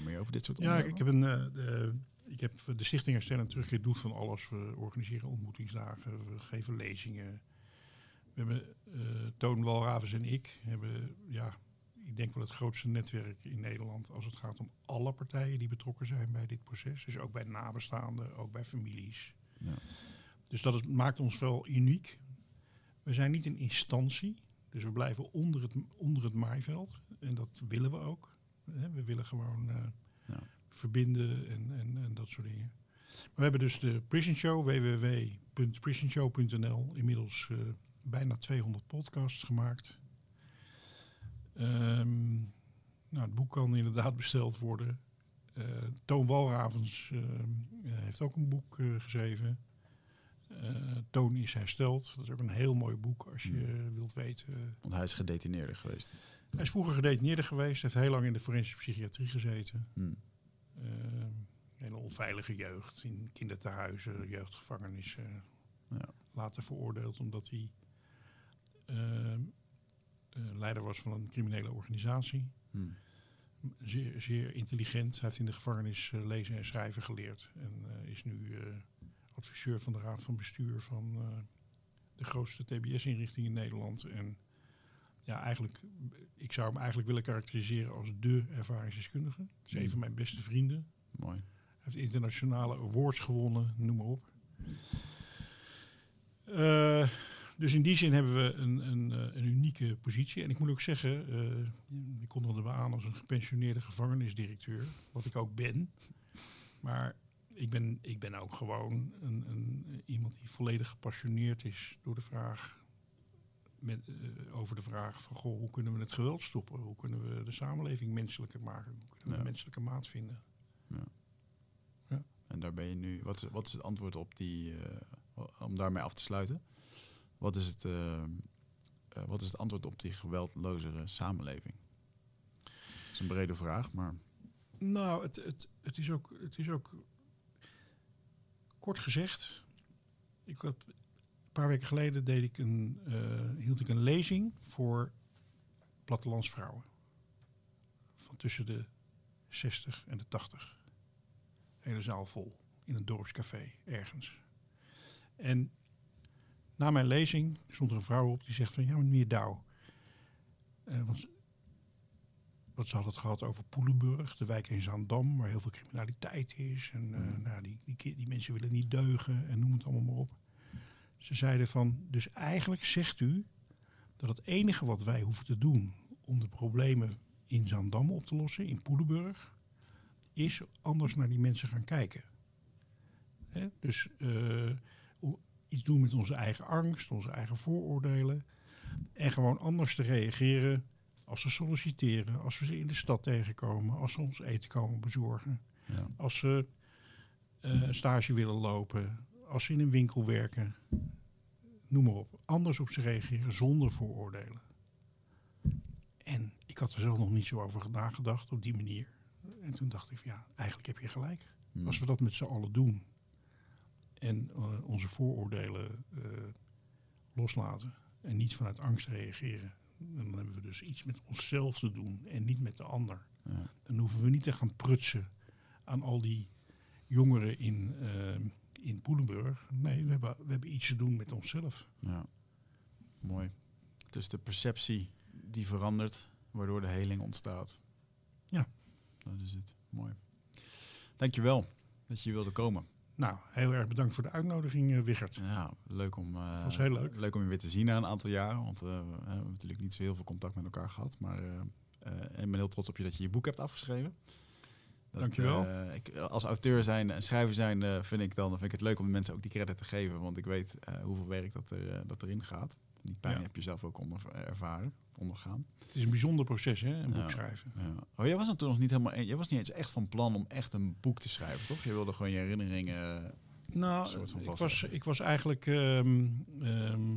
Meer over dit soort Ja, ik, heb een. eh, de, ik heb de Stichting Herstel en Terugkeer doet van alles. We organiseren ontmoetingsdagen, we geven lezingen. We hebben eh Toon Walravens en ik hebben, ja, ik denk wel het grootste netwerk in Nederland als het gaat om alle partijen die betrokken zijn bij dit proces. Dus ook bij nabestaanden, ook bij families. Ja. Dus dat is, maakt ons wel uniek. We zijn niet een instantie, dus we blijven onder het, onder het maaiveld. En dat willen we ook. We willen gewoon eh, Ja. verbinden en, en, en dat soort dingen. We hebben dus de Prison Show, www.prisonshow.nl. Inmiddels eh, bijna 200 podcasts gemaakt. Ehm, nou, het boek kan inderdaad besteld worden. Eh, Toon Walravens heeft ook een boek geschreven. Toon is hersteld. Dat is ook een heel mooi boek als je wilt weten. Want hij is gedetineerde geweest. Hij is vroeger gedetineerde geweest. Heeft heel lang in de forensische psychiatrie gezeten. Hm. Ehm, hele onveilige jeugd in kinderthuizen, jeugdgevangenissen. Ja. Later veroordeeld omdat hij ehm, eh, leider was van een criminele organisatie. Hm. Zeer, zeer intelligent. Hij heeft in de gevangenis eh, lezen en schrijven geleerd. En eh, is nu eh, adviseur van de raad van bestuur van eh, de grootste TBS-inrichting in Nederland. En ja, eigenlijk, ik zou hem eigenlijk willen karakteriseren als de ervaringsdeskundige. Het is een van mijn beste vrienden. Mooi. Hij heeft internationale awards gewonnen, noem maar op. Eh, dus in die zin hebben we een, een, eh, een unieke positie. En ik moet ook zeggen, eh ik kondigde me aan als een gepensioneerde gevangenisdirecteur, wat ik ook ben. Maar ik ben, ik ben ook gewoon een, een, iemand die volledig gepassioneerd is door de vraag. Met, eh, over de vraag van goh, hoe kunnen we het geweld stoppen? Hoe kunnen we de samenleving menselijker maken? Hoe kunnen we Ja. een menselijke maat vinden? En daar ben je nu. Wat, is- wat is het antwoord op die. eh, om daarmee af te sluiten? Wat is het, eh, wat is het antwoord op die geweldlozere samenleving? Dat is een brede vraag, maar. Nou, het, het, het, is ook, het is ook kort gezegd. Ik had, paar weken geleden deed ik een, eh, hield ik een lezing voor plattelandsvrouwen. Van tussen de 60 en de 80. Hele zaal vol. In een dorpscafé ergens. En na mijn lezing stond er een vrouw op die zegt van... Ja, meneer Douw. eh, want wat ze hadden het gehad over Poelenburg, de wijk in Zaandam, waar heel veel criminaliteit is. En eh, nou, die, die, die mensen willen niet deugen en noem het allemaal maar op. Ze zeiden van, dus eigenlijk zegt u dat het enige wat wij hoeven te doen om de problemen in Zaandam op te lossen, in Poelenburg, is anders naar die mensen gaan kijken. Dus eh, iets doen met onze eigen angst, onze eigen vooroordelen. En gewoon anders te reageren als ze solliciteren, als we ze in de stad tegenkomen, als ze ons eten komen bezorgen, Ja. als ze eh, stage willen lopen, als ze in een winkel werken, noem maar op. Anders op ze reageren zonder vooroordelen. En ik had er zelf nog niet zo over nagedacht op die manier. En toen dacht ik, van, ja, eigenlijk heb je gelijk. Hm. Als we dat met z'n allen doen en eh, onze vooroordelen eh, loslaten en niet vanuit angst reageren, dan hebben we dus iets met onszelf te doen en niet met de ander. Ja. Dan hoeven we niet te gaan prutsen aan al die jongeren in, eh, in Poelenburg. Nee, we hebben, we hebben iets te doen met onszelf. Ja, mooi. Dus de perceptie die verandert, waardoor de heling ontstaat. Ja. Dat is het. Mooi. Dankjewel dat je wilde komen. Nou, heel erg bedankt voor de uitnodiging, eh, Wiggert. Ja, leuk om, eh, was heel leuk. leuk om je weer te zien na een aantal jaren. Want eh, we hebben natuurlijk niet zo heel veel contact met elkaar gehad. Maar en ik ben heel trots op je dat je je boek hebt afgeschreven. Dat, Dankjewel. eh, ik, als auteur zijn en schrijver zijn eh, vind ik dan vind ik het leuk om de mensen ook die credit te geven. Want ik weet eh, hoeveel werk dat, er, dat erin gaat. Die pijn Ja. heb je zelf ook onder, ervaren, ondergaan. Het is een bijzonder proces, hè, een boek Ja. schrijven. Ja. Oh, jij was dan toen nog niet helemaal. Jij was niet eens echt van plan om echt een boek te schrijven, toch? Je wilde gewoon je herinneringen. Nou, soort van ik was, ik was eigenlijk... ehm, ehm,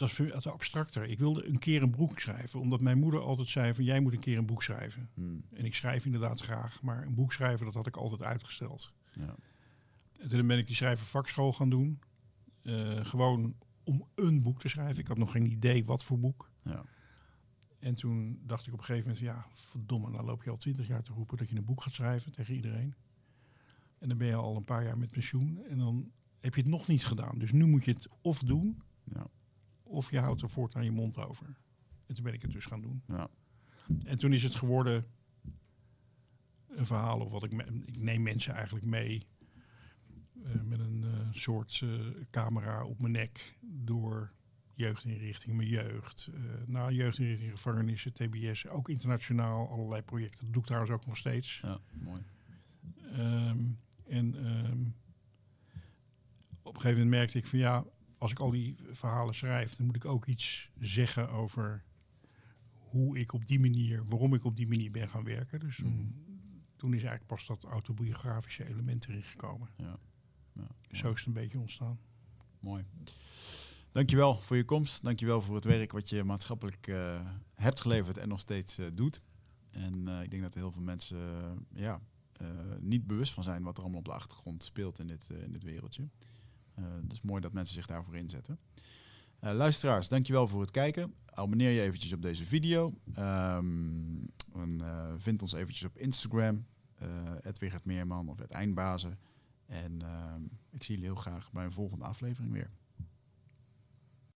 het was abstracter. Ik wilde een keer een boek schrijven. Omdat mijn moeder altijd zei van... jij moet een keer een boek schrijven. Hmm, En ik schrijf inderdaad graag. Maar een boek schrijven, dat had ik altijd uitgesteld. ja. En toen ben ik die schrijvervakschool gaan doen. Eh, gewoon om een boek te schrijven. Ik had nog geen idee wat voor boek. Ja. En toen dacht ik op een gegeven moment... van, ja, verdomme, dan loop je al twintig jaar te roepen... dat je een boek gaat schrijven tegen iedereen. En dan ben je al een paar jaar met pensioen. En dan heb je het nog niet gedaan. Dus nu moet je het of doen... Ja. Of je houdt er voortaan je mond over. En toen ben ik het dus gaan doen. Ja. En toen is het geworden een verhaal of wat ik, me- ik neem mensen eigenlijk mee eh, met een eh, soort eh, camera op mijn nek door jeugdinrichting, mijn jeugd, eh naar jeugdinrichting, gevangenissen, TBS, ook internationaal allerlei projecten. Dat doe ik trouwens ook nog steeds. ja, mooi. Ehm, en ehm, op een gegeven moment merkte ik van ja, als ik al die verhalen schrijf, dan moet ik ook iets zeggen over hoe ik op die manier, waarom ik op die manier ben gaan werken. Dus toen, toen is eigenlijk pas dat autobiografische element erin gekomen. Ja. Ja, Zo is het een beetje ontstaan. Mooi. Dankjewel voor je komst. Dankjewel voor het werk wat je maatschappelijk eh, hebt geleverd en nog steeds eh, doet. En eh, ik denk dat er heel veel mensen ja, niet bewust van zijn wat er allemaal op de achtergrond speelt in dit, in dit wereldje. Eh dus mooi dat mensen zich daarvoor inzetten. Eh, luisteraars, dankjewel voor het kijken. Abonneer je eventjes op deze video. Ehm, en, eh, vind ons eventjes op Instagram. Uh, Meerman of het Eindbazen. En ehm, ik zie jullie heel graag bij een volgende aflevering weer.